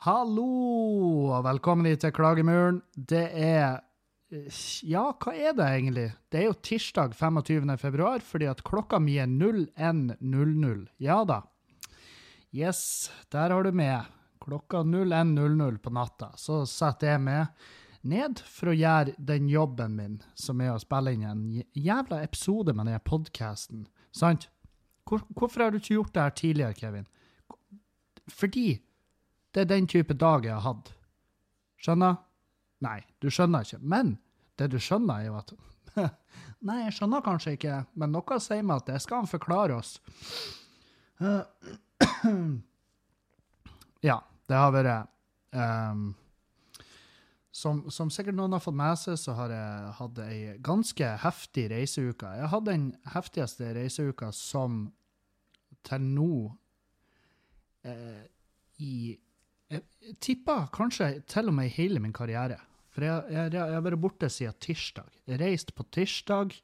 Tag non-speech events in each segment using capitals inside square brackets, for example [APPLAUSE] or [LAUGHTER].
Hallo, og velkommen hit til Klagemuren. Det er Ja, hva er det egentlig? Det er jo tirsdag 25. februar, fordi at klokka mi er 01.00. Ja da. Yes, der har du med. Klokka 01.00 på natta. Så setter jeg meg ned for å gjøre den jobben min, som er å spille inn en jævla episode med den podkasten. Sant? Hvor, hvorfor har du ikke gjort det her tidligere, Kevin? Fordi det er den type dag jeg har hatt. Skjønner? Nei, du skjønner ikke. Men det du skjønner, er jo at [LAUGHS] Nei, jeg skjønner kanskje ikke, men noe sier meg at det skal han forklare oss. [CLEARS THROAT] Ja, det har vært um, som, som sikkert noen har fått med seg, så har jeg hatt ei ganske heftig reiseuke. Jeg hadde den heftigste reiseuka som til nå eh, i jeg tipper kanskje til og med i hele min karriere. For jeg, har vært borte siden tirsdag. Jeg reiste på tirsdag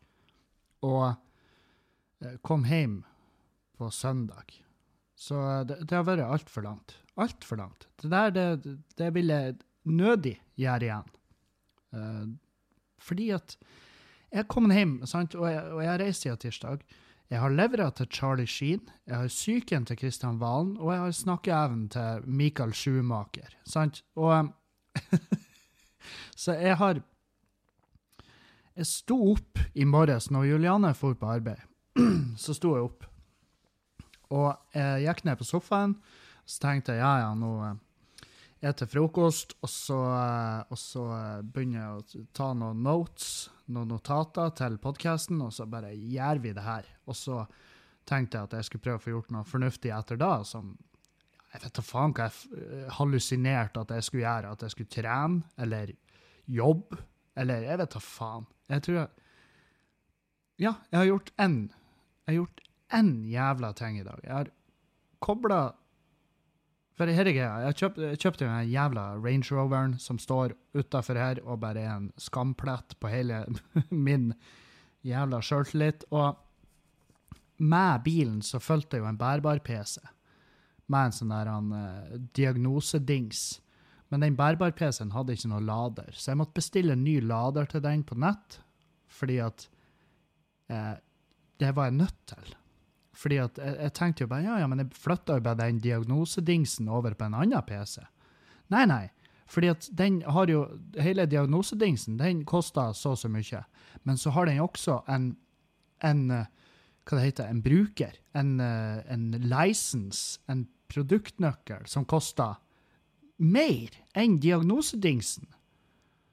og eh, kom hjem på søndag. Så det, det har vært altfor langt. Altfor langt. Det der det, det vil jeg nødig gjøre igjen. Eh, fordi at jeg er kommet hjem, sant? og jeg, jeg reiste siden tirsdag. Jeg har levra til Charlie Sheen, jeg har psyken til Kristian Valen, og jeg har snakkeevnen til Michael Schumacher. Sant? Og [LAUGHS] Så jeg har Jeg sto opp i morges når Juliane for på arbeid. [CLEARS THROAT] så sto jeg opp. Og jeg gikk ned på sofaen, så tenkte jeg ja, ja, nå er til frokost, og så, og så begynner jeg å ta noen notes, noen notater til podkasten, og så bare gjør vi det her. Og så tenkte jeg at jeg skulle prøve å få gjort noe fornuftig etter da, som jeg vet da faen hva jeg hallusinerte at jeg skulle gjøre. At jeg skulle trene, eller jobbe, eller jeg vet da faen. Jeg tror jeg Ja, jeg har gjort én. Jeg har gjort én jævla ting i dag. Jeg har kobla for her er greia. Jeg kjøpte, kjøpt den jævla Range Roveren som står utafor her og bare er en skamplett på hele [LAUGHS] min jævla sjøltillit. Og med bilen så fulgte jo en bærbar PC med en sånn der han, uh, diagnosedings. Men den bærbar-PC-en hadde ikke noe lader, så jeg måtte bestille en ny lader til den på nett, fordi at uh, det var jeg nødt til. Fordi at jeg, jeg, tenkte jo bare ja, ja, men jeg flytta jo bare den diagnosedingsen over på en annen PC. Nei, nei. Fordi at den har jo Hele diagnosedingsen den koster så og så mye. Men så har den også en, en Hva det heter En bruker. En, en license. En produktnøkkel som koster mer enn diagnosedingsen.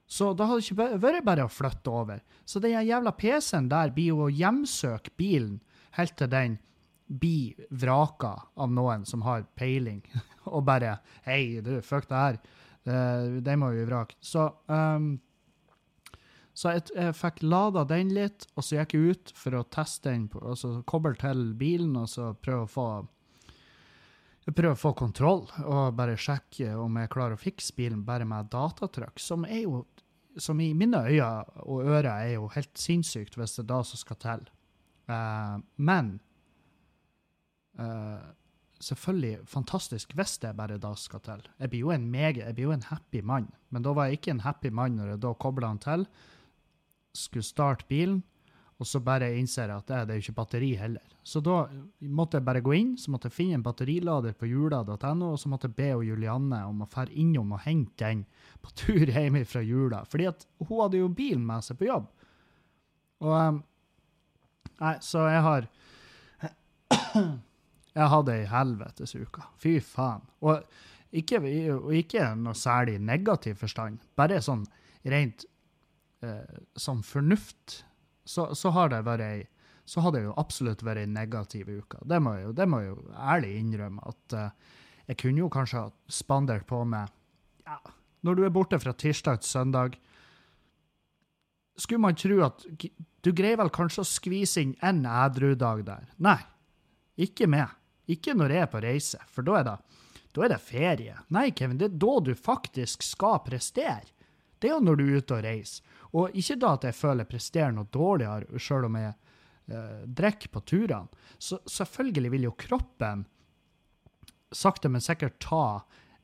Så da hadde det ikke vært bare å flytte over. Så den jævla PC-en der blir jo å hjemsøke bilen helt til den blir vraka av noen som har peiling, [LAUGHS] og bare 'Hei, du, fuck det her. Den må vi vrake.' Så, um, så jeg, jeg, fikk lada den litt, og så gikk jeg ut for å teste den, på, altså koble til bilen, og så prøve å få prøve å få kontroll og bare sjekke om jeg klarer å fikse bilen bare med datatrykk, som er jo som i mine øyne og ører er jo helt sinnssykt hvis det er da som skal til. Uh, men uh, selvfølgelig fantastisk hvis det er bare da skal til. Jeg blir jo en mega, jeg blir jo en happy mann, men da var jeg ikke en happy mann når jeg da kobla den til, skulle starte bilen, og så bare innser jeg at det, det er ikke batteri heller. Så da måtte jeg bare gå inn, så måtte jeg finne en batterilader på jula.no, og så måtte jeg be Julianne om å dra innom og hente den på tur hjemme fra jula. Fordi at hun hadde jo bilen med seg på jobb. Og um, Nei, så jeg har [CLEARS THROAT] Jeg hadde ei helvetes uke. Fy faen. Og ikke, ikke noe særlig negativ forstand, bare sånn rent eh, sånn fornuft, så, så, har det vært ei så har det jo absolutt vært ei negativ uke. Det må jeg jo, det må jeg jo ærlig innrømme. At uh, jeg kunne jo kanskje ha spandert på med ja, Når du er borte fra tirsdag til søndag skulle man tro at du greier vel kanskje å skvise inn en ædru-dag der. Nei, ikke med. Ikke når jeg er på reise, for da er det, da er det ferie. Nei, Kevin, det er da du faktisk skal prestere. Det er jo når du er ute og reiser. Og ikke da at jeg føler jeg presterer noe dårligere sjøl om jeg eh, drikker på turene. Så selvfølgelig vil jo kroppen sakte, men sikkert ta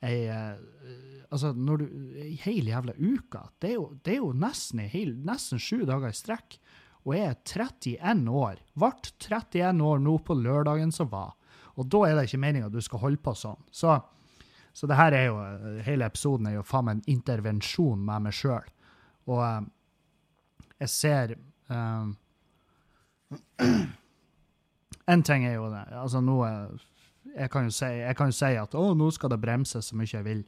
ei eh, Altså, når du Ei hel jævla uke. Det er jo, det er jo nesten, hel, nesten sju dager i strekk. Og jeg er 31 år. Ble 31 år nå på lørdagen som var. Og da er det ikke meninga du skal holde på sånn. Så, så det her er jo Hele episoden er jo faen meg en intervensjon med meg sjøl. Og eh, jeg ser um, [CLEARS THROAT] En ting er jo det. Altså, nå er jeg kan jo si, jeg kan jo si at å, nå skal det bremses så mye jeg vil.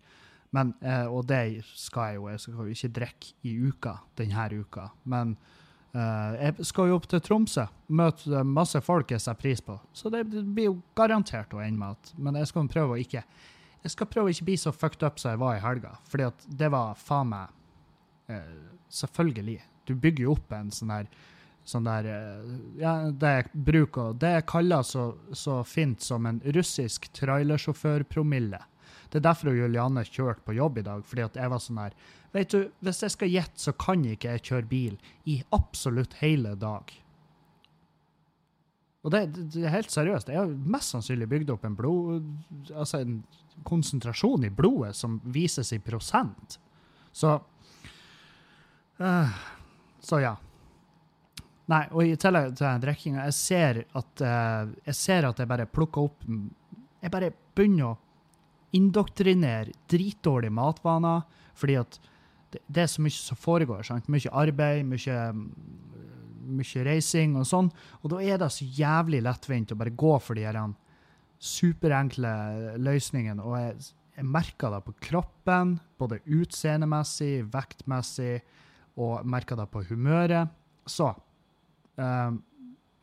Men, eh, og det skal jeg jo. Jeg skal jo ikke drikke i uka denne uka. Men eh, jeg skal jo opp til Tromsø. Møte masse folk jeg setter pris på. Så det blir jo garantert å ende med at Men jeg skal prøve å ikke jeg skal prøve å ikke bli så fucked up som jeg var i helga. Fordi at det var faen meg eh, Selvfølgelig. Du bygger jo opp en sånn der sånn der eh, ja, Det jeg bruker Det jeg kaller så, så fint som en russisk trailersjåførpromille. Det er derfor Julianne kjørte på jobb i dag, fordi at jeg var sånn her Vet du, hvis jeg skal gjette, så kan ikke jeg kjøre bil i absolutt hele dag. Og det, det, er helt seriøst. Jeg har mest sannsynlig bygd opp en blod... Altså en konsentrasjon i blodet som vises i prosent. Så eh, Så ja. Nei, og i tillegg til drikkinga, jeg ser at eh, jeg ser at jeg bare plukker opp Jeg bare begynner å indoktrinere dritdårlige matvaner, fordi at det, det er så mye som foregår. sant? Mye arbeid, mye, mye reising og sånn. Og da er det så jævlig lettvint å bare gå for de her superenkle løsningene. Og jeg, jeg merker det på kroppen, både utseendemessig, vektmessig, og merker det på humøret. Så um,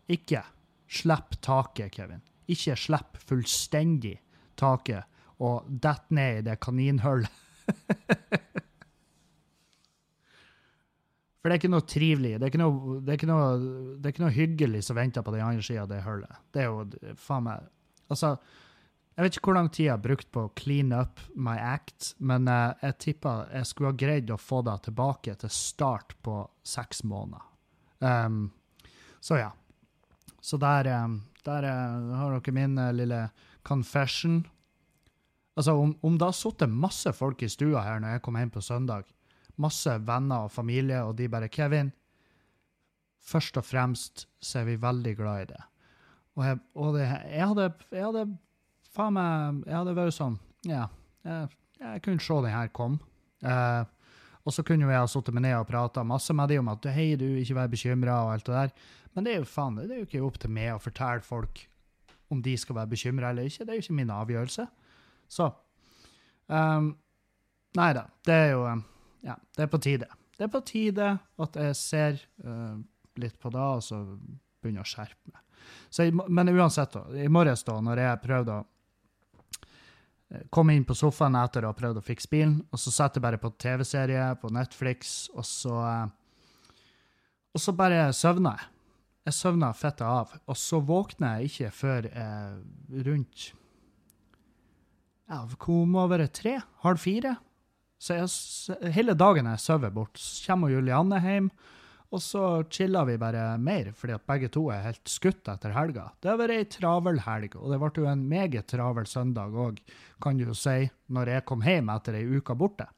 ikke slipp taket, Kevin. Ikke slipp fullstendig taket og dett ned i det kaninhullet. For det er ikke noe trivelig, det er ikke noe, det er ikke noe, det er ikke noe hyggelig som venter på den andre sida av det hullet. Det er jo faen meg Altså, jeg vet ikke hvor lang tid jeg har brukt på å clean up my act, men uh, jeg tippa jeg skulle ha greid å få det tilbake til start på seks måneder. Um, så ja. Så der, um, der eh, har dere min eh, lille confession. Altså, om, om det har sittet masse folk i stua her når jeg kom hjem på søndag, masse venner og familie, og de bare 'Kevin, først og fremst så er vi veldig glad i det'. Og jeg, og det, jeg hadde jeg hadde faen meg Ja, det var jo sånn Ja, jeg, jeg kunne se den her kom. Eh, og så kunne jo jeg ha sittet meg ned og prata masse med dem om at 'hei, du, ikke vær bekymra', og alt det der. Men det er jo faen, det er jo ikke opp til meg å fortelle folk om de skal være bekymra eller ikke. Det er jo ikke min avgjørelse. Så um, Nei da. Det er jo um, Ja, det er på tide. Det er på tide at jeg ser uh, litt på det, og så begynner å skjerpe meg. Så, men uansett, da, i morges da, når jeg prøvde å eh, komme inn på sofaen etter å ha prøvd å fikse bilen, og så satt jeg bare på TV-serie på Netflix, og så eh, Og så bare søvna jeg. Jeg søvna fettet av, og så våkner jeg ikke før eh, rundt ja, det være? Tre? Halv fire? Så jeg, hele dagen jeg sover bort. Så kommer Julianne hjem, og så chilla vi bare mer, fordi at begge to er helt skutt etter helga. Det har vært ei travel helg, og det ble jo en meget travel søndag òg, kan du jo si, når jeg kom hjem etter ei uke borte.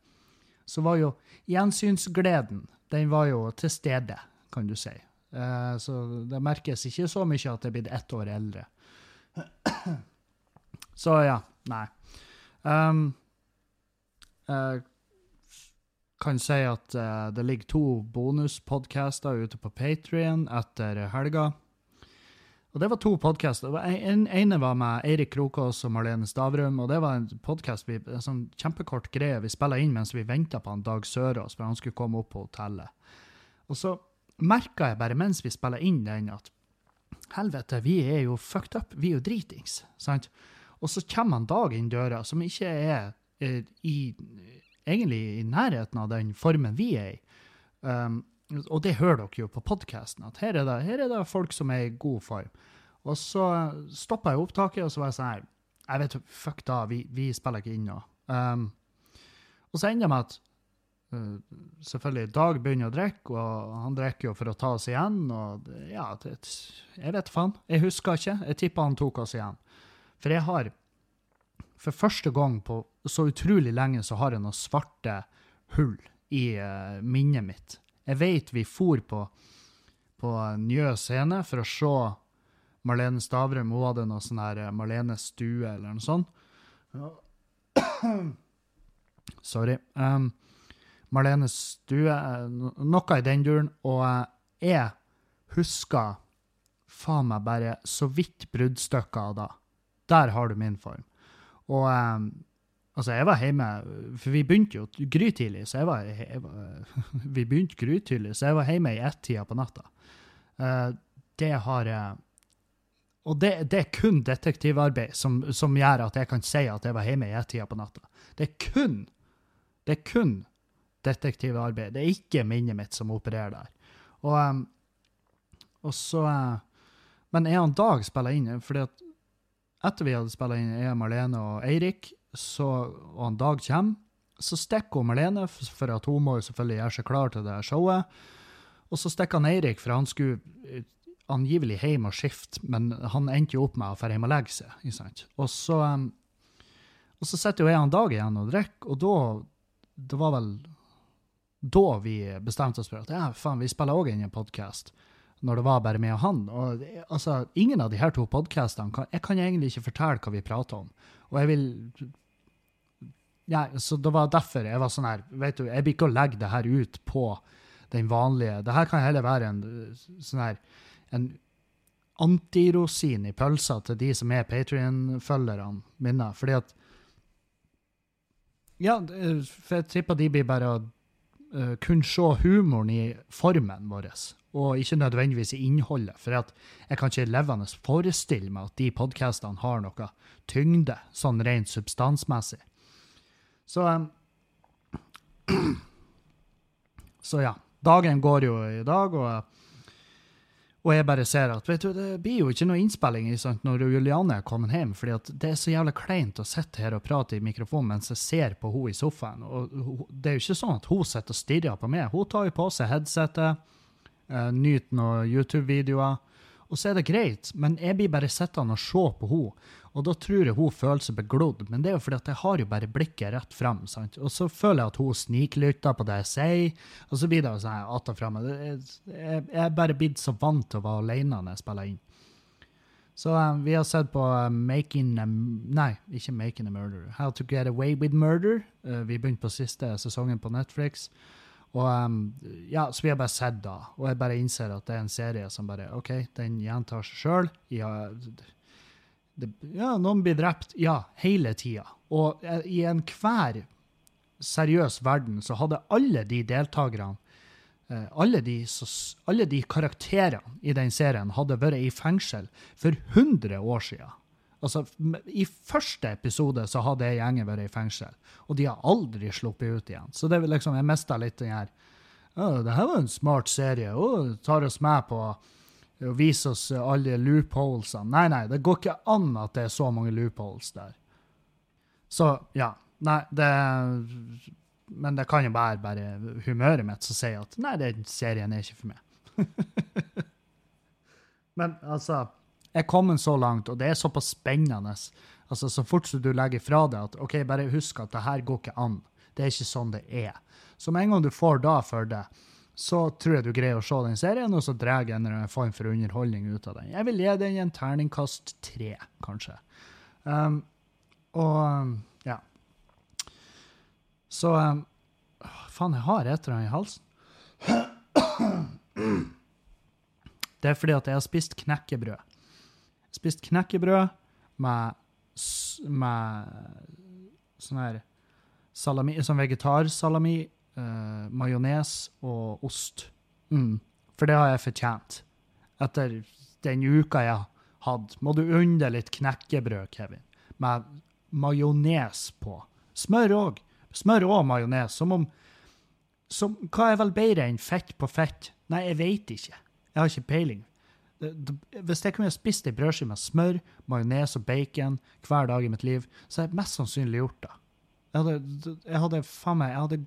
Så var jo gjensynsgleden, den var jo til stede, kan du si. Eh, så det merkes ikke så mye at jeg er blitt ett år eldre. Så ja, nei. Um, jeg kan si at uh, det ligger to bonuspodcaster ute på Patrion etter helga. Og det var to podcaster. En ene var med Eirik Krokås og Marlene Stavrum, og det var en podcast, vi, en sånn kjempekort greie vi spilla inn mens vi venta på han Dag Sørås, for han skulle komme opp på hotellet. Og så merka jeg bare mens vi spilla inn den, at helvete, vi er jo fucked up, vi er jo dritings, sant? Og så kommer han Dag inn døra, som ikke er eh, i, egentlig i nærheten av den formen vi er i. Um, Og det hører dere jo på podkasten, at her er, det, her er det folk som er i god form. Og så stoppa jeg opptaket, og så var jeg sånn her Jeg vet fuck da, vi, vi spiller ikke inn nå. Um, og så ender det med at uh, selvfølgelig Dag begynner å drikke, og han drikker jo for å ta oss igjen. Og ja, det, jeg vet faen. Jeg husker ikke. Jeg tipper han tok oss igjen. For jeg har for første gang på så utrolig lenge så har jeg noen svarte hull i uh, minnet mitt. Jeg vet vi for på, på Njø scene for å se Marlene Stavrum. Hun hadde noe sånn her eh, Marlene stue eller noe sånt. [CLEARS THROAT] Sorry. Um, Marlene stue, eh, noe i den duren. Og jeg husker faen meg bare så vidt bruddstykker av da. Der har du min form. Og um, altså, jeg var hjemme For vi begynte jo grytidlig, så jeg var, jeg var [LAUGHS] Vi begynte grytidlig, så jeg var hjemme i ett-tida på natta. Uh, det har jeg Og det, det er kun detektivarbeid som, som gjør at jeg kan si at jeg var hjemme i ett-tida på natta. Det er kun Det er kun detektivarbeid. Det er ikke minnet mitt som opererer der. Og, um, og så eh, Men jeg han Dag spiller inn, fordi at etter vi hadde spilt inn jeg, Marlene og Eirik, så, og en Dag kommer, så stikker Marlene, for at hun må jo selvfølgelig gjøre seg klar til det showet. Og så stikker han Eirik, for han skulle eh, angivelig hjem og skifte, men han endte jo opp med å dra hjem og legge seg. ikke sant? Og så, em, og så sitter jo jeg en Dag igjen og drikker, og da Det var vel da vi bestemte oss for at ja, faen, vi spiller òg inn en podkast når det var bare meg og han. Og altså, ingen av de her to podkastene Jeg kan egentlig ikke fortelle hva vi prater om. Og jeg vil ja, Så det var derfor jeg var sånn her Vet du, jeg blir ikke å legge det her ut på den vanlige Det her kan heller være en sånn her en antirosin i pølsa til de som er Patrion-følgerne mine. Fordi at Ja, for jeg tipper de blir bare å uh, kunne se humoren i formen vår, og ikke nødvendigvis i innholdet. For jeg kan ikke levende forestille meg at de podkastene har noe tyngde, sånn rent substansmessig. Så um, [CLEARS THROAT] Så ja. Dagen går jo i dag, og, og jeg bare ser at vet du, det blir jo ikke noe innspilling sant, når Juliane er kommet hjem, fordi det er så jævlig kleint å sitte her og prate i mikrofonen mens jeg ser på henne i sofaen. Og det er jo ikke sånn at hun sitter og stirrer på meg. Hun tar jo på seg headsetet, uh, nyter noen YouTube-videoer, og så er det greit, men jeg blir bare sittende og se på henne, og da tror jeg hun føler seg beglodd, men det er jo fordi at jeg har jo bare blikket rett frem, sant? Og så føler jeg at hun sniklytter på det jeg sier, og så blir det jo sånn att og fram. Er- Jeg jeg er bare blitt så vant til å være alene når jeg spiller inn. Så um, vi har sett på uh, Making a, Nei, ikke Making a Murder. How to Get Away with Murder. Uh, vi begynte på siste sesongen på Netflix. Og um, ja, Så vi har bare sett da, og jeg bare innser at det er en serie som bare OK, den gjentar seg sjøl. Det, ja, noen blir drept. Ja, hele tida. Og eh, i enhver seriøs verden så hadde alle de deltakerne Eh, alle, de, alle de karakterene i den serien hadde vært i fengsel for 100 år siden. Altså, I første episode så hadde ei gjengen vært i fengsel, og de har aldri sluppet ut igjen. Så det liksom, jeg mista litt den her «Å, Det her var en smart serie, Å, tar oss med på å vise oss alle loopholesene. Nei, nei, det går ikke an at det er så mange loopholes der. Så ja. Nei, det Men det kan jo være bare humøret mitt som sier at nei, den serien er ikke for meg. [LAUGHS] men altså Jeg er kommet så langt, og det er såpass spennende. Altså, Så fort som du legger fra deg at OK, bare husk at det her går ikke an. Det er ikke sånn det er. Så med en gang du får da for det, så tror jeg du greier å se den serien, og så drar jeg en form for underholdning ut av den. Jeg vil gi den en terningkast tre, kanskje. Um, og ja. Så um, Faen, jeg har et eller annet i halsen. Det er fordi at jeg har spist knekkebrød. Spist knekkebrød med, med sånn her salami, sånn vegetarsalami, uh, majones og ost. Mm. For det har jeg fortjent. Etter den uka jeg hadde. Må du unne litt knekkebrød, Kevin. Med majones på. Smør òg. Smør og majones. Som om som, hva er vel bedre enn fett på fett? Nei, jeg veit ikke. Jeg har ikke peiling. Hvis jeg kunne spist ei brødskive med smør, majones og bacon hver dag i mitt liv, så hadde jeg mest sannsynlig gjort det. Jeg hadde, jeg hadde faen meg jeg hadde,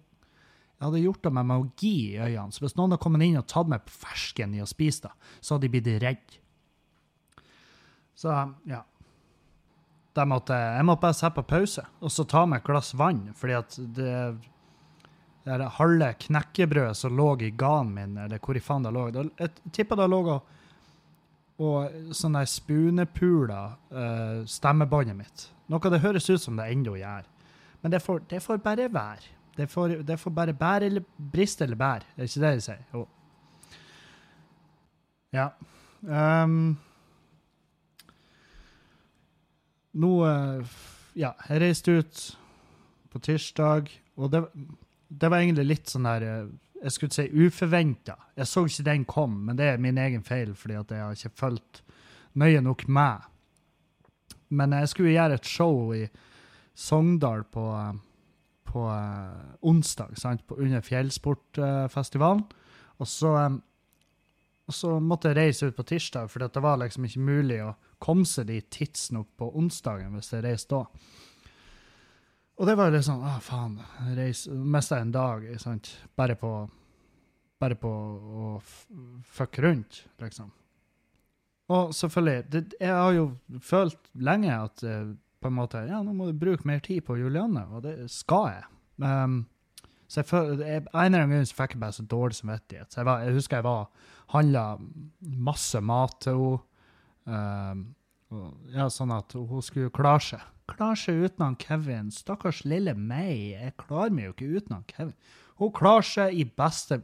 jeg hadde gjort det med magi i øynene. Så hvis noen hadde kommet inn og tatt meg på fersken i å spise det, så hadde de blitt redd. Så ja. Måtte, jeg måtte bare sette på pause og så ta meg et glass vann, fordi at det det halve knekkebrødet som lå i ganen min, eller hvor i faen det lå Jeg tipper det lå og, og sånne spunepuler uh, stemmebåndet mitt. Noe det høres ut som det ennå gjør. Men det får, det får bare være. Det får, det får bare bære eller briste eller bære. Det er ikke det de sier? Jo. Ja. Um, nå eh, Ja, jeg reiste ut på tirsdag, og det, det var egentlig litt sånn der eh, Jeg skulle si uforventa. Jeg så ikke den kom, men det er min egen feil, fordi at jeg har ikke fulgt nøye nok med. Men jeg skulle gjøre et show i Sogndal på, eh, på eh, onsdag, sant? På, under Fjellsportfestivalen. Og så, eh, og så måtte jeg reise ut på tirsdag, for det var liksom ikke mulig å komme seg dit tidsnok på onsdagen hvis jeg reiste da. Og det var jo litt sånn Å, faen. Mista en dag sant? bare på bare på å fucke rundt, liksom. Og selvfølgelig det, Jeg har jo følt lenge at eh, på en måte, ja, nå må du bruke mer tid på Julianne, og det skal jeg. Um, så jeg føler, jeg, En eller annen gang så fikk jeg bare så dårlig samvittighet. Så jeg, jeg husker jeg var handla masse mat til henne. Um, ja, sånn at hun skulle klare seg. Klare seg uten han Kevin. Stakkars lille meg. Jeg klarer meg jo ikke uten han Kevin. Hun klarer seg i beste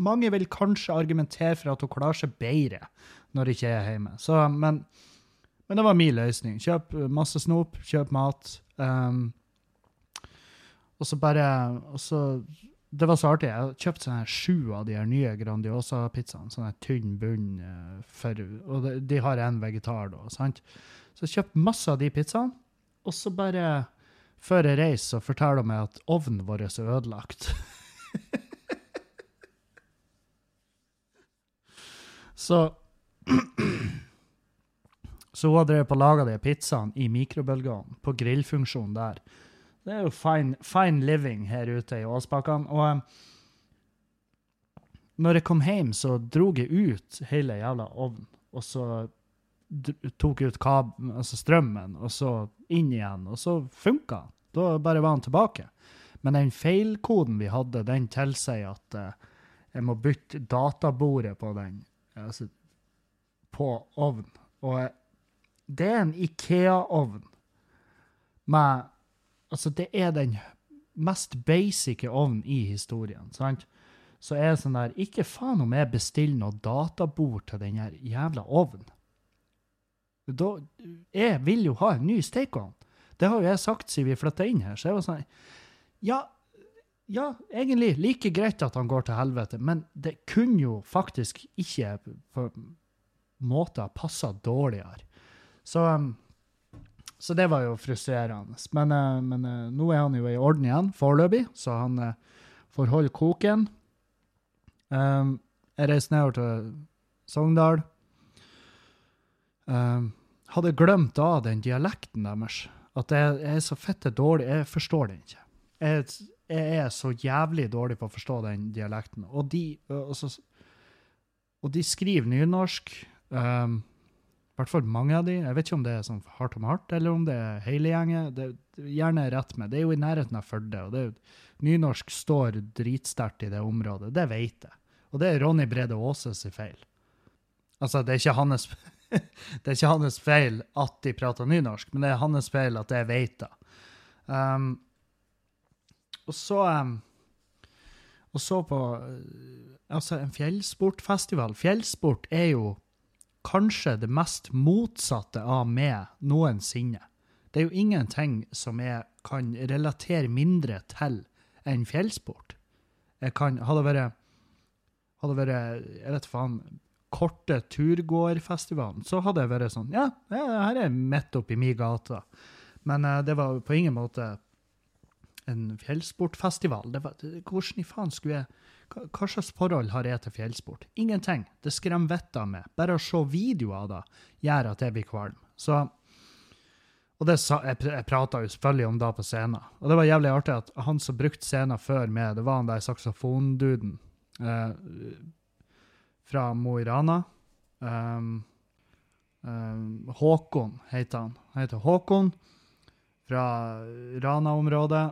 Mange vil kanskje argumentere for at hun klarer seg bedre når ikke jeg er hjemme. Så, men, men det var min løsning. Kjøp masse snop, kjøp mat. Um, og så bare og så, Det var så artig. Jeg kjøpte kjøpt sånne sju av de her nye Grandiosa-pizzaene. Sånn tynn bunn. eh, For, og de, har en vegetar, da. sant? Så jeg kjøpte masse av de pizzaene. Og så bare før jeg reiser, så forteller hun meg at ovnen vår er ødelagt. [LAUGHS] så [CLEARS THROAT] Så hun har drevet å lage de pizzaene i mikrobølgeovnen, på grillfunksjon der. Det er jo fine, fine living her ute i Åsbakkene. Og um, når jeg kom hjem, så drog jeg ut hele jævla ovnen, og så tok jeg ut kab altså strømmen, og så inn igjen, og så funka den. Da bare var den tilbake. Men den feilkoden vi hadde, den tilsier at uh, jeg må bytte databordet på den, altså på ovnen. Og eh, det er en IKEA-ovn med Altså, det er den mest basice ovnen i historien, sant? Så er det sånn der Ikke faen om jeg bestiller noe databord til den jævla ovnen. Da, jeg vil jo ha en ny stekeovn. Det har jo jeg sagt siden vi flytta inn her. Så jeg var sånn Ja, ja, egentlig like greit at han går til helvete, men det kunne jo faktisk ikke på en måte ha passa dårligere. Så, um, så det var jo frustrerende. Men, eh, men eh, nå er han jo i orden igjen, foreløpig, så han eh, får holde koken. Um, jeg reiste nedover til Sogndal. Um, hadde glemt av den dialekten deres. At jeg, jeg er så fitte dårlig. Jeg forstår den ikke. Jeg, jeg er så jævlig dårlig på å forstå den dialekten. Og de, og så, og de skriver nynorsk. Um, hvert fall mange av de. Jeg vet ikke om det er sånn hardt om hardt, eller om det er hele gjengen. Det, gjerne rett med. Det er jo i nærheten av Førde. og det er jo, Nynorsk står dritsterkt i det området. Det vet jeg. Og det er Ronny Brede Aases feil. Altså, det er ikke hans [LAUGHS] det er ikke hans feil at de prater nynorsk, men det er hans feil at jeg vet det. Um, og så um, Og så på uh, Altså, en fjellsportfestival. Fjellsport er jo kanskje det mest motsatte av meg noensinne. Det er jo ingenting som jeg kan relatere mindre til enn fjellsport. Jeg kan Hadde det vært Hadde vært Jeg vet faen korte turgåerfestivalen, så hadde jeg vært sånn Ja, her er midt oppi mi gate. Men uh, det var på ingen måte en fjellsportfestival. Det var, hvordan i faen skulle jeg hva, slags forhold har jeg til fjellsport? Ingenting. Det skremmer vettet av meg. Bare å se videoer av det gjør at jeg blir kvalm. Så og det sa, jeg, jeg prata jo selvfølgelig om det på scenen. Og det var jævlig artig at han som brukte scenen før meg, det var han der saksofonduden eh, fra Mo i Rana. Um, um, Håkon heter han. Han heter Håkon fra Rana-området.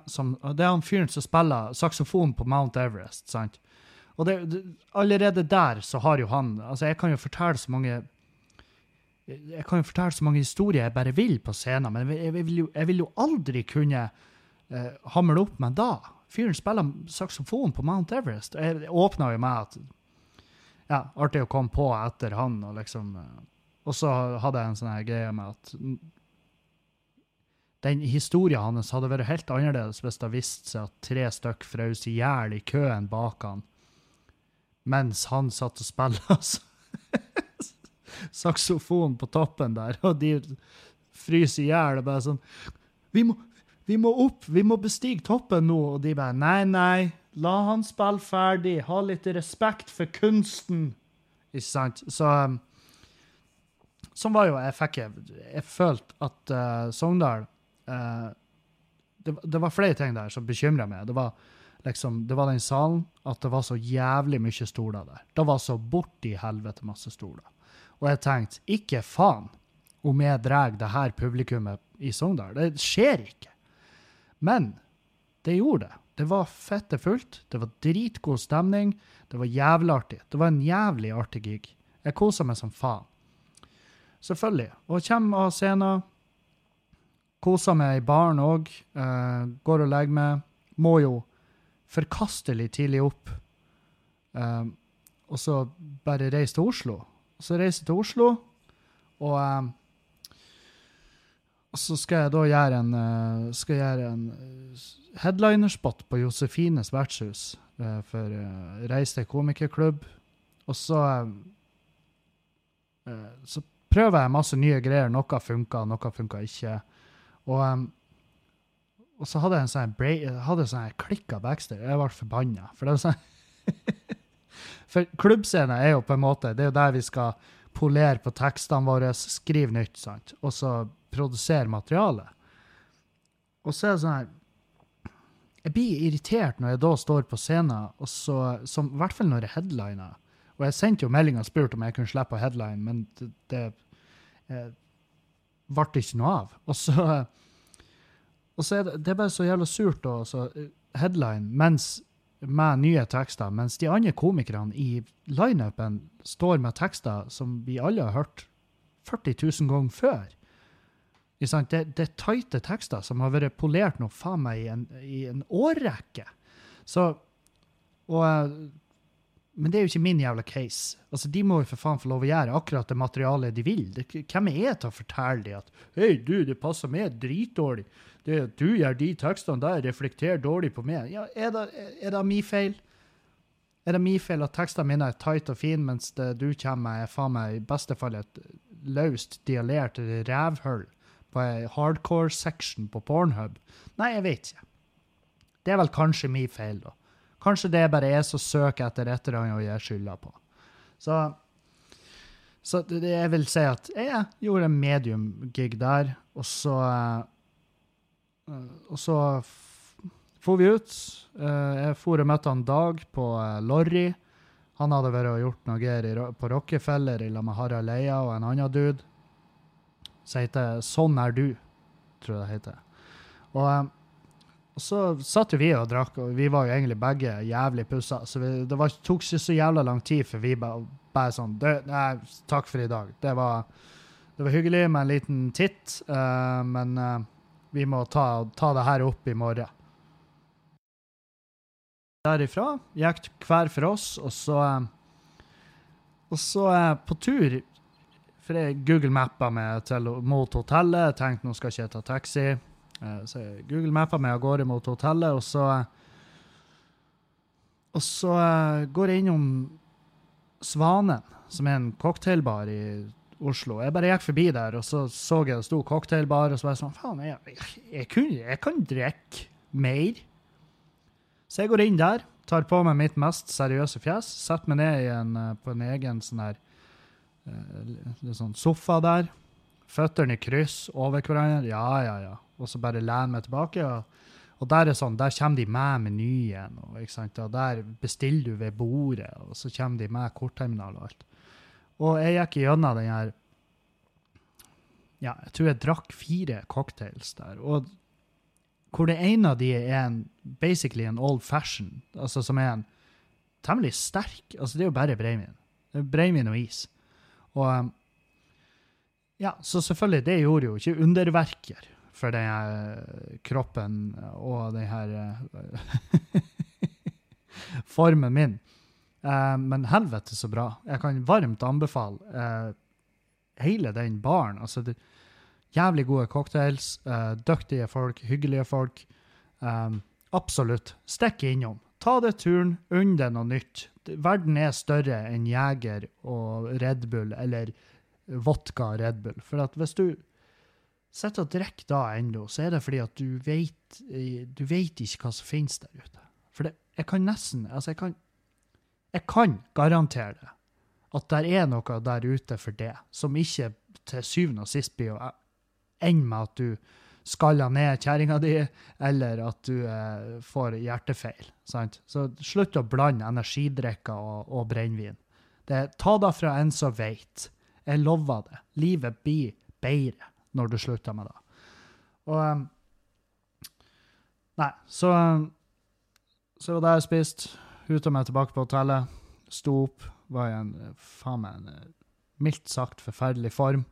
Det er han fyren som spiller saksofon på Mount Everest. sant? Og det, allerede der så har jo han Altså, jeg kan jo fortelle så mange jeg kan jo fortelle så mange historier jeg bare vil på scenen, men jeg, jeg, vil, jo, jeg vil, jo, aldri kunne uh, hamle opp med da. Fyren spiller saksofon på Mount Everest. og Jeg åpna jo med at ja, artig å komme på etter han, og liksom uh, Og så hadde jeg en sånn greie med at den historien hans hadde vært helt annerledes hvis det viste seg at tre stykk frøs i hjel i køen bak han mens han satt og spilte. Altså [LAUGHS] saksofon på toppen der, og de fryser i hjel. Bare sånn vi må, vi må opp, vi må bestige toppen nå. Og de bare nei, nei, la han spille ferdig. Ha litt respekt for kunsten. Ikke sant? Så um, Sånn var jo jeg fikk Jeg følte at uh, Sogndal uh, det, det, var flere ting der som bekymra meg. Det var liksom, det var den salen, at det var så jævlig mye stoler der. Det var så borti helvete masse stoler. Og jeg tenkte ikke faen om jeg drar det her publikummet i Sogndal. Det skjer ikke. Men det gjorde det. Det var fette fullt. Det var dritgod stemning. Det var jævlig artig. Det var en jævlig artig gig. Jeg kosa meg som faen. Selvfølgelig. Og kommer av scenen. Koser meg i baren òg. Uh, eh, går og legger meg. Må jo forkastelig tidlig opp. Um, og så bare reise til Oslo. Så reiser til Oslo, og, um, og så skal jeg da gjøre en, uh, skal gjøre en uh, headlinerspot på Josefines vertshus uh, for uh, Reis til komikerklubb. Og så så prøver jeg masse nye greier. Noe funka, noe funka ikke. Og, og så hadde jeg en sånn, hadde sånn klikka backstage. Jeg ble forbanna. For var sånn [LAUGHS] For klubbscene er jo på en måte Det er jo der vi skal polere på tekstene våre, skrive nytt, sant, og så produsere materiale. Og så er det sånn her Jeg blir irritert når jeg da står på scenen, og så, som, i hvert fall når jeg headliner. Og jeg sendte jo melding og spurte om jeg kunne slippe å headline, men det, det eh, ble ikke noe av. Og så, og så er det, det er bare så jævla surt å headline mens med nye tekster, mens de andre komikerne i lineupen står med tekster som vi alle har hørt 40 000 ganger før. Det, det er tighte tekster som har vært polert nå faen meg i en, i en årrekke. Så og, Men det er jo ikke min jævla case. Altså, De må jo for faen få lov å gjøre akkurat det materialet de vil. Det, hvem er jeg til å fortelle dem at Hei, du, det passer meg dritdårlig det du gjør de tekstene der, reflekterer dårlig på meg. Ja, er det, er min feil? Er det min feil at tekstene mine er tight og fine, mens det du kommer med, er faen meg i beste fall et løst dialert rævhull på ei hardcore section på Pornhub? Nei, jeg vet ikke. Det er vel kanskje min feil, da. Kanskje det er bare jeg som søker etter et eller annet å gi skylda på. Så, så jeg vil si at jeg gjorde en medium-gig der, og så og så for vi ut. Eh, jeg for og møtte han Dag på eh, Lorry. Han hadde vært og gjort noe greier på Rockefeller sammen med Harald Eia og en annen dude. Som heter Sånn er du, tror jeg det heter. Og, eh, og så satt vi og drakk, og vi var jo egentlig begge jævlig pussa. Så vi, det var, tok ikke så jævla lang tid før vi bare, bare sånn Nei, takk for i dag. Det var, det var hyggelig med en liten titt, uh, men uh, vi må ta, ta det her opp i morgen. Derifra gikk hver for oss, og så Og så på tur For jeg Google mappa meg til, mot hotellet. Tenkte nå skal ikke jeg ta taxi. Eh, så jeg Google mappa meg av gårde mot hotellet, og så Og så går jeg innom Svanen, som er en cocktailbar i Oslo. Jeg bare gikk forbi der, og så så jeg det sto cocktailbar, og så var jeg sånn Faen, jeg, jeg, jeg, kan drikke. mer. Så jeg går inn der, tar på meg mitt mest seriøse fjes, setter meg ned en, eh, på en egen sånn her eh, sånn sofa der. Føttene i kryss over hverandre. Ja, ja, ja. Og så bare lener meg tilbake. Og, og der er sånn, der kommer de med menyen. Og, og der bestiller du ved bordet, og så kommer de med kortterminal og alt. Og jeg gikk gjennom den her Ja, jeg tror jeg drakk fire cocktails der. Og hvor det ene av de er en, basically en old fashion, altså som er en temmelig sterk Altså, det er jo bare brennevin. Brennevin og is. Og um, ja, så selvfølgelig, det gjorde jo ikke underverker for den her kroppen og den her eh, [LAUGHS] formen min. Eh, men helvete så bra. Jeg kan varmt anbefale eh, hele den baren. Altså, det, jævlig gode cocktails, eh, dyktige folk, hyggelige folk. Um, absolutt. Stikk innom. Ta det turen, unn deg noe nytt. Verden er større enn Jeger og Red Bull, eller vodka Red Bull. For at hvis du sitter og drikker da ennå, så er det fordi at du vet, eh, du vet ikke hva som finnes der ute. For det, jeg kan nesten Altså, jeg kan, jeg kan garantere det. At det er noe der ute for det, som ikke til syvende og sist blir å ende med at du skaller ned kjerringa di, eller at du eh, får hjertefeil. Sant? Så slutt å blande energidrikker og, og brennevin. Ta det fra en som veit. Jeg lover det. Livet blir bedre når du slutter med det. Og um, Nei, så Så var det jeg spiste. Huta meg tilbake på hotellet. Sto opp. Var i en eh, faen meg en eh, mildt sagt forferdelig form.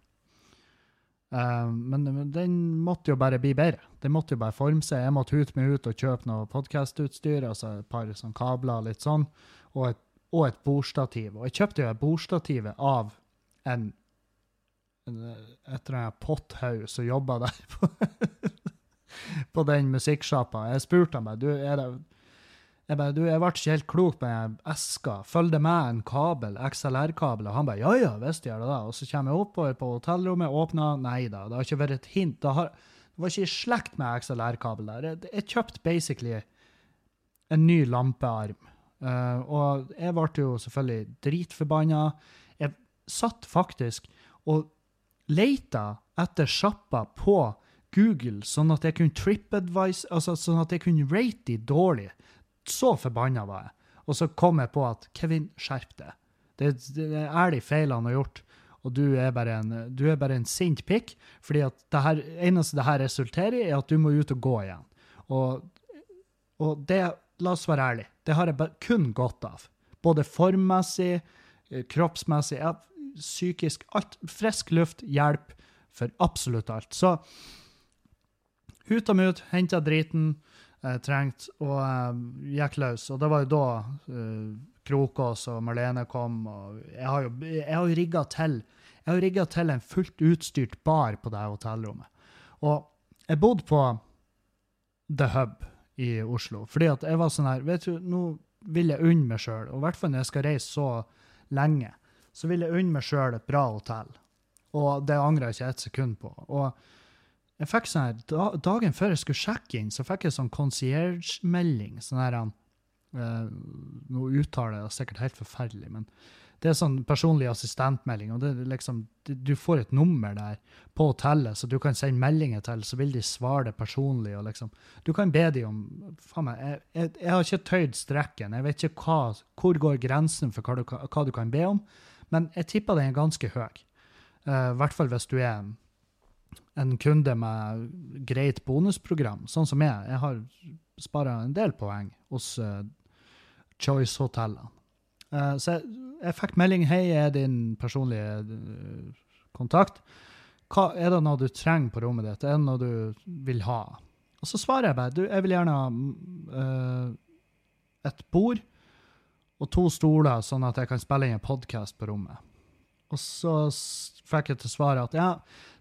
Uh, men, den måtte jo bare bli bedre. Den måtte jo bare forme seg. Jeg måtte hute meg ut og kjøpe noe podkastutstyr, altså et par sånn kabler litt sånn, og et, og et bordstativ. Og jeg kjøpte jo et bordstativ av en, en et eller annet potthaug som jobba der [LAUGHS] på, på den musikksjappa. Jeg spurte han bare du, er det jeg bare, du, jeg ble ikke helt klok på den eska. Følg det med en kabel, XLR-kabel? Og han bare, ja, ja, visst gjør det det. Og så kommer jeg oppover på hotellrommet, åpner, nei da, det har ikke vært et hint. Det, har, det var ikke i slekt med XLR-kabel der. Jeg, jeg kjøpte basically en ny lampearm. Uh, og jeg ble jo selvfølgelig dritforbanna. Jeg satt faktisk og leita etter sjappa på Google, sånn at jeg kunne TripAdvise, altså sånn at jeg kunne rate de dårlig. Så forbanna var jeg. Og så kom jeg på at Kevin, skjerp deg. Det, det er de feilene han har gjort, og du er bare en, er bare en sint pikk. fordi at det her, eneste det her resulterer i, er at du må ut og gå igjen. Og, og det, la oss være ærlige, det har jeg kun godt av. Både formmessig, eh, kroppsmessig, psykisk. Alt. Frisk luft, hjelp for absolutt alt. Så ut og ut, henta driten jeg trengte, og eh, gikk løs. Og det var jo da eh, Krokås og Marlene kom, og jeg har jo, jeg jo rigga til jeg har rigga til en fullt utstyrt bar på det hotellrommet. Og jeg bodde på The Hub i Oslo, fordi at jeg var sånn her Vet du, nå vil jeg unne meg sjøl, og i hvert fall når jeg skal reise så lenge, så vil jeg unne meg sjøl et bra hotell. Og det angrer jeg ikke et sekund på. Og jeg fikk sånn her, da, Dagen før jeg skulle sjekke inn, så fikk jeg sånn concierge-melding. sånn her, eh, Nå uttaler jeg sikkert helt forferdelig, men det er sånn personlig assistentmelding. og det er liksom, Du får et nummer der på hotellet, så du kan sende meldinger til, så vil de svare det personlig. og liksom, Du kan be dem om faen meg, jeg, jeg, jeg har ikke tøyd strekken. Jeg vet ikke hva, hvor går grensen for hva du, hva du kan be om, men jeg tipper den er ganske høy. Eh, I hvert fall hvis du er en en kunde med greit bonusprogram, sånn som jeg. Jeg har spara en del poeng hos uh, Choice-hotellene. Uh, så jeg, jeg fikk melding hei, er din personlige uh, kontakt. Hva, er det noe du trenger på rommet ditt? Er det noe du vil ha? Og så svarer jeg bare du, jeg vil gjerne ha et bord og to stoler, sånn at jeg kan spille inn en podkast på rommet. Og så fikk jeg til svaret at ja,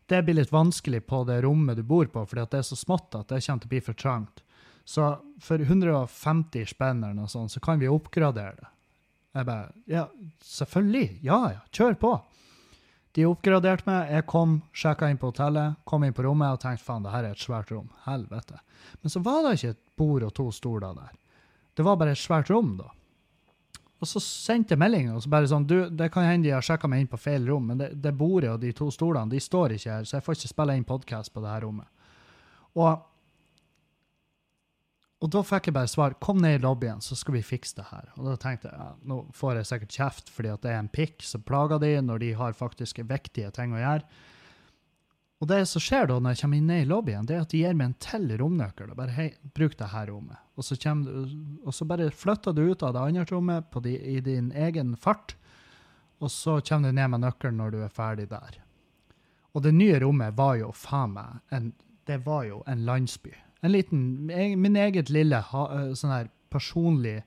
det blir litt vanskelig på det rommet du bor på, fordi at det er så smått at det kommer til å bli for trangt. Så for 150 spenn eller noe sånt, så kan vi oppgradere det. Jeg bare, ja, selvfølgelig, ja, ja, kjør på. De oppgraderte meg. Jeg kom, sjekka inn på hotellet, kom inn på rommet og tenkte faen, det her er et svært rom. Helvete. Men så var det ikke et bord og to stoler der. Det var bare et svært rom, da. Og så sendte jeg melding og så bare sånn Du, det kan hende de har sjekka meg inn på feil rom, men det, det bordet og de to stolene de står ikke her, så jeg får ikke spille inn podkast på det her rommet. Og, og da fikk jeg bare svar kom ned i lobbyen, så skal vi fikse det her. Og da tenkte jeg ja, nå får jeg sikkert kjeft fordi at det er en pikk som plager de når de har faktisk viktige ting å gjøre. Og det som skjer da når jeg kommer inn i lobbyen, det er at de gir meg en til romnøkkel. og bare hei, bruk det her rommet. Og så, du, og så bare flytter du ut av det andre rommet de, i din egen fart, og så kommer du ned med nøkkelen når du er ferdig der. Og det nye rommet var jo faen meg en, det var jo en landsby. En liten, min eget lille sånn her personlig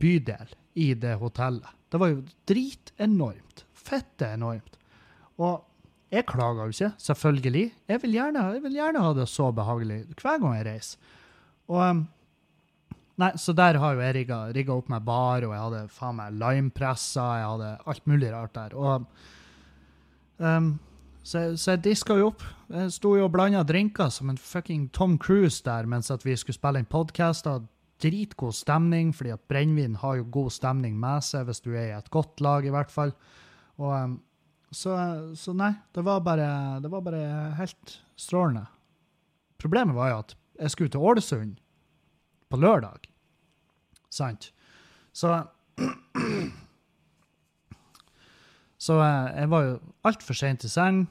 bydel i det hotellet. Det var jo dritenormt. Fette enormt. Og jeg klager jo ikke, selvfølgelig. Jeg vil, gjerne, jeg vil, gjerne, ha det så behagelig hver gang jeg reiser. Og um, Nei, så der har jo jeg rigga, opp med bar, og jeg hadde faen meg limepresser, jeg hadde alt mulig rart der. Og um, så, så, jeg diska jo opp. Jeg sto jo og blanda drinker som en fucking Tom Cruise der mens at vi skulle spille inn podkaster. Dritgod stemning, fordi at brennevin har jo god stemning med seg hvis du er i et godt lag, i hvert fall. Og um, så, så, nei, det var, bare, det var bare helt strålende. Problemet var jo at jeg skulle til Ålesund på lørdag. Sant? Så [CLEARS THROAT] Så jeg var jo altfor seint i seng.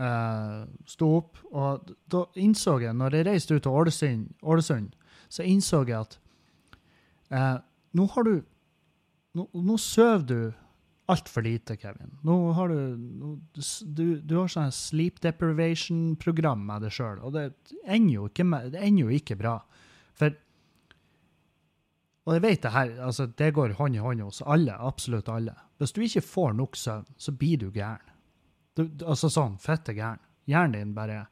Uh, sto opp, og da innså jeg, når jeg reiste ut til Ålesund, Ålesund så innså jeg at uh, nå har du Nå, nå sover du altfor lite, Kevin. Nå har du, du, du har sånn sleep deprivation-program med deg sjøl, og det ender jo ikke, det ender jo ikke bra. For Og jeg vet det her, altså det går hånd i hånd hos alle, absolutt alle. Hvis du ikke får nok søvn, så blir du gæren. Du, altså sånn fette gæren. Hjernen din bare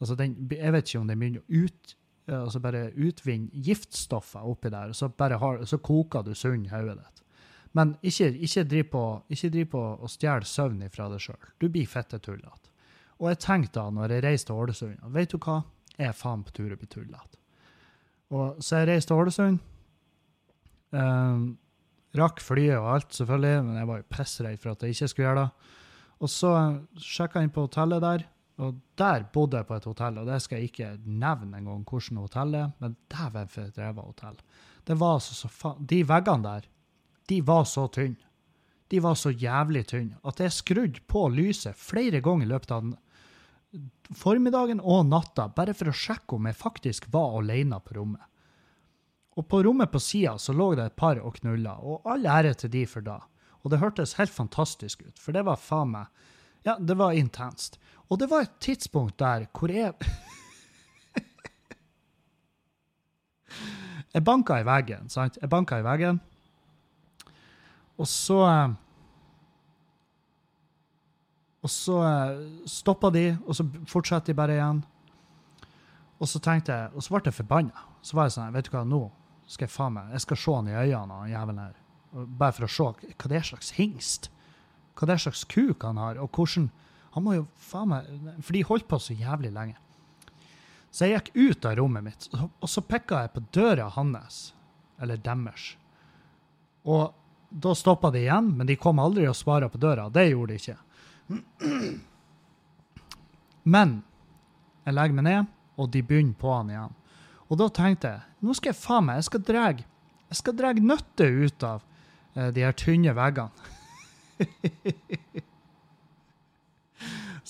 altså den, Jeg vet ikke om den begynner å ut, altså bare utvinne giftstoffer oppi der, og så, har, så koker du sund hodet ditt. Men ikke, ikke driv på, ikke driv på å stjele søvn fra deg sjøl. Du blir fitte tullete. Og jeg tenkte da, når jeg reiste til Ålesund, vet du hva, jeg er faen på tur å bli tullete. Så jeg reiste til Ålesund. Um, rakk flyet og alt, selvfølgelig, men jeg var jo pissredd for at jeg ikke skulle gjøre det. Og så sjekka jeg inn på hotellet der, og der bodde jeg på et hotell. Og det skal jeg ikke nevne engang hvordan hotellet er, men dæven for et ræva hotell. Det var altså så faen De veggene der de var så tynne. De var så jævlig tynne at jeg skrudde på lyset flere ganger i løpet av formiddagen og natta, bare for å sjekke om jeg faktisk var alene på rommet. Og på rommet på sida så lå det et par og knulla, og all ære til de for da. Og det hørtes helt fantastisk ut, for det var faen meg Ja, det var intenst. Og det var et tidspunkt der hvor jeg [LAUGHS] Jeg banka i veggen, sant? Jeg banka i veggen. Og så eh, Og så eh, stoppa de, og så fortsatte de bare igjen. Og så tenkte jeg, og så ble jeg forbanna. Så var jeg sånn Vet du hva, nå skal jeg faen meg Jeg skal se han i øynene, han jævelen her. Bare for å se hva det er slags hingst. Hva det er slags kuk han har, og hvordan Han må jo faen meg For de holdt på så jævlig lenge. Så jeg gikk ut av rommet mitt, og så pikka jeg på døra hans, eller deres. Og da stoppa de igjen, men de kom aldri og svara på døra. Det gjorde de ikke. Men jeg legger meg ned, og de begynner på han igjen. Og da tenkte jeg nå skal jeg faen meg, jeg skal dra jeg skal dra nøtter ut av uh, de her tynne veggene. [LAUGHS]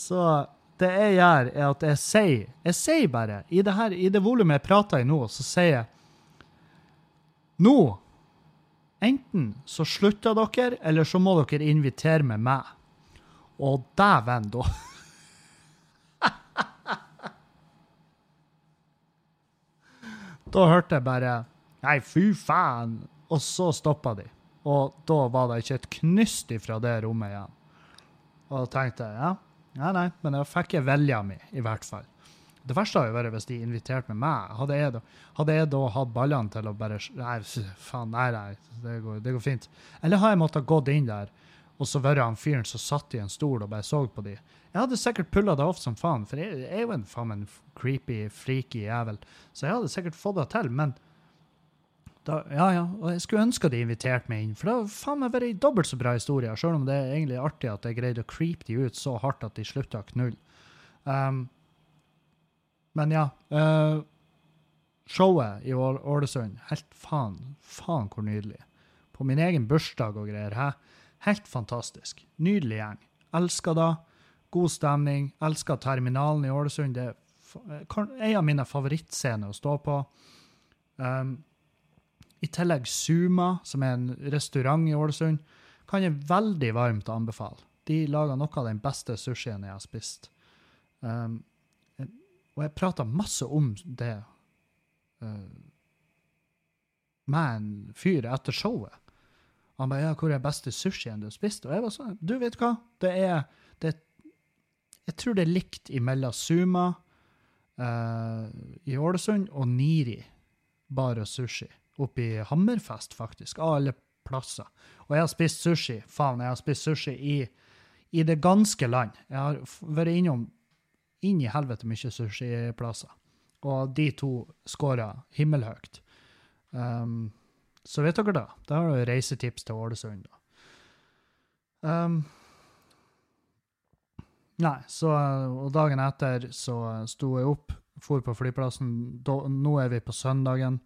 Så det jeg gjør, er at jeg sier Jeg sier bare, i det, her, det volumet jeg prater i nå, så sier jeg Nå Enten så slutter dere, eller så må dere invitere med meg. Og dæven, da. [LAUGHS] da hørte jeg bare Nei, fy faen. Og så stoppa de. Og da var det ikke et knyst ifra det rommet igjen. Og da tenkte jeg ja, nei, nei, men da fikk jeg vilja mi, i hvert fall. Det verste hadde jo vært hvis de inviterte med meg. Hadde jeg, da, hadde jeg da hatt ballene til å bare Nei, faen, nei, nei, det går, det går, fint. Eller har jeg måttet gått inn der og så vært han fyren som satt i en stol og bare så på de. Jeg hadde sikkert pulla det off som faen, for jeg, jeg er jo en faen en creepy, freaky jævel, så jeg hadde sikkert fått det til, men da, ja, ja, og jeg skulle ønske de inviterte meg inn, for det hadde faen meg vært en dobbelt så bra historie, selv om det er egentlig artig at jeg greide å creepe de ut så hardt at de slutta å knulle. Um, men ja. Uh, showet i Ålesund, helt faen, faen hvor nydelig. På min egen bursdag og greier. Hæ? Helt fantastisk. Nydelig gjeng. Elsker det. God stemning. Elsker terminalen i Ålesund. Det er eh, en av mine favorittscener å stå på. Um, I tillegg Suma, som er en restaurant i Ålesund, kan jeg veldig varmt anbefale. De lager noe av den beste sushien jeg har spist. Um, og jeg prata masse om det uh, med en fyr etter showet. Han ba, ja, 'Hvor er beste sushien du har spist?' Og jeg var sånn Du, vet hva? Det er, det, Jeg tror det er likt imellom Suma uh, i Ålesund og Niri bar og sushi. Oppe i Hammerfest, faktisk. Av alle plasser. Og jeg har spist sushi. Faen, jeg har spist sushi i, i det ganske land. Jeg har vært innom inn i helvete mye sushiplasser. Og de to scora himmelhøyt. Um, så vet dere da. Da har du reisetips til Ålesund, da. Um, nei, så Og dagen etter så sto jeg opp, for på flyplassen. Da, nå er vi på søndagen.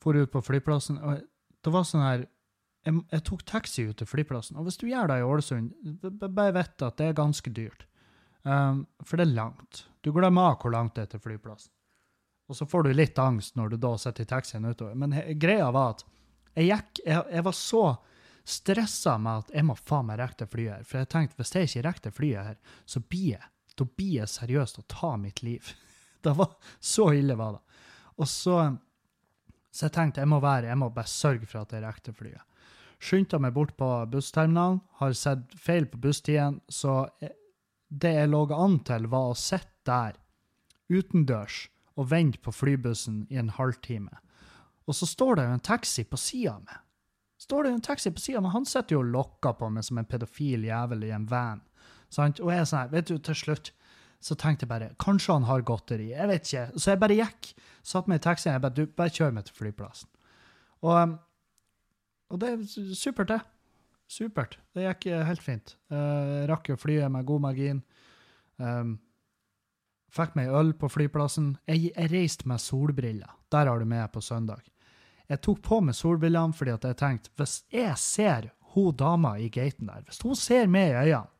For ut på flyplassen. og det var sånn her jeg, jeg tok taxi ut til flyplassen. Og hvis du gjør det i Ålesund, bare vet at det er ganske dyrt. Um, for det er langt. Du glemmer hvor langt det er til flyplassen. Og så får du litt angst når du da sitter i taxien utover. Men greia var at jeg gikk Jeg, jeg var så stressa med at jeg må faen meg rekke det flyet her. For jeg tenkte hvis jeg ikke rekker det flyet her, så blir jeg da blir jeg seriøst å ta mitt liv. [LAUGHS] Det var Så ille var det. Og så Så jeg tenkte jeg må være, jeg må bare sørge for at jeg rekker det flyet. Skyndte meg bort på bussterminalen, har sett feil på busstiden, så jeg- det jeg lå an til, var å sitte der utendørs og vente på flybussen i en halvtime. Og så står det jo en taxi på sida av meg. Står det jo en taxi på sida, men han sitter jo og lokker på meg som en pedofil jævel i en van. Sant? Og jeg er sånn her, vet du, til slutt så tenkte jeg bare kanskje han har godteri. Jeg vet ikke. Så jeg bare gikk, satt meg i taxien. Jeg bare du, bare kjør meg til flyplassen. Og, og det er supert, det. Supert. Det gikk eh, helt fint. Uh, rakk jo flyet med god margin. Um, fikk meg øl på flyplassen. Jeg, jeg reiste med solbriller. Der har du med på søndag. Jeg tok på meg solbrillene fordi at jeg tenkte hvis jeg ser hun dama i gaten der, hvis hun ser meg i øynene,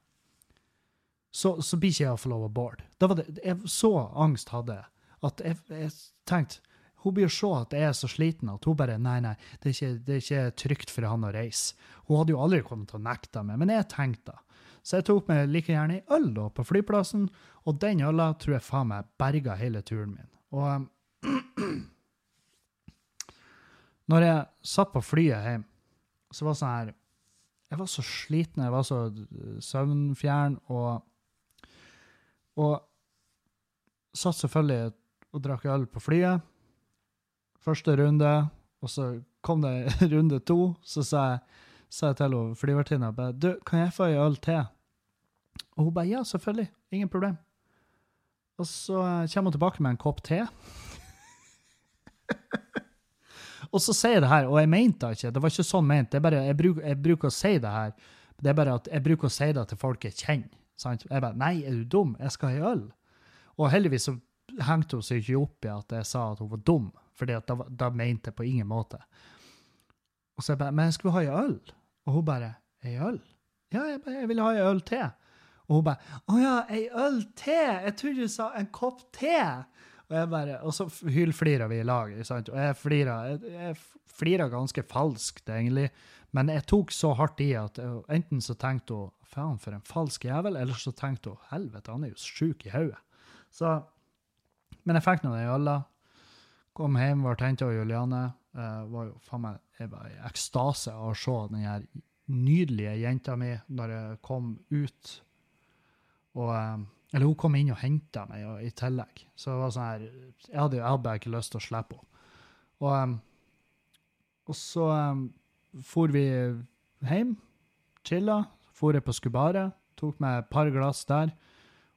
så, så blir ikke jeg å få lov å board. Det var det, jeg, så angst hadde jeg, at jeg, jeg tenkte hun blir se at jeg er så sliten at hun bare Nei, nei, det er, ikke, det er ikke trygt for han å reise. Hun hadde jo aldri kommet til å nekte meg, men jeg tenkte da. Så jeg tok meg like gjerne ei øl da på flyplassen, og den øla tror jeg faen meg berga hele turen min. Og um, [CLEARS THROAT] når jeg satt på flyet hjem, så var det sånn her Jeg var så sliten, jeg var så uh, søvnfjern, og og satt selvfølgelig og drakk øl på flyet. Første runde, og så kom det [LAUGHS] runde to. Så sa jeg, sa jeg til flyvertinna du, kan jeg få ei øl til? Og hun bare ja, selvfølgelig. Ingen problem. Og så eh, kommer hun tilbake med en kopp te. [LAUGHS] og så sier jeg det her, og jeg mente det ikke. Det var ikke sånn ment. Bare, jeg, bruk, jeg bruker å si det her. Det er bare at jeg bruker å si det til folk jeg kjenner. Sant? Jeg bare Nei, er du dum? Jeg skal ha ei øl. Og heldigvis så hengte hun seg ikke opp i at jeg sa at hun var dum, for da, mente jeg på ingen måte. Og så jeg bare Men jeg skulle ha ei øl. Og hun bare Ei øl? Ja, jeg, bare, jeg ville ha ei øl til. Og hun bare Å ja, ei øl til? Jeg trodde du sa en kopp te. Og jeg bare, og så hylflirer vi i lag. sant? Og jeg flirer, ganske falskt, egentlig. Men jeg tok så hardt i at enten så tenkte hun faen, for en falsk jævel, eller så tenkte hun helvete, han er jo sjuk i hodet. Men jeg fikk nå den øla. Kom hjem, ble henta av Juliane. Uh, var jo faen meg Jeg var i ekstase av å se den her nydelige jenta mi når jeg kom ut. Og eh, Eller hun kom inn og henta meg og, i tillegg. Så det var sånn her Jeg hadde, jeg bare ikke lyst til å slippe henne. Og, um, og så um, for vi hjem, chilla. For jeg på Skubaret, tok meg et par glass der.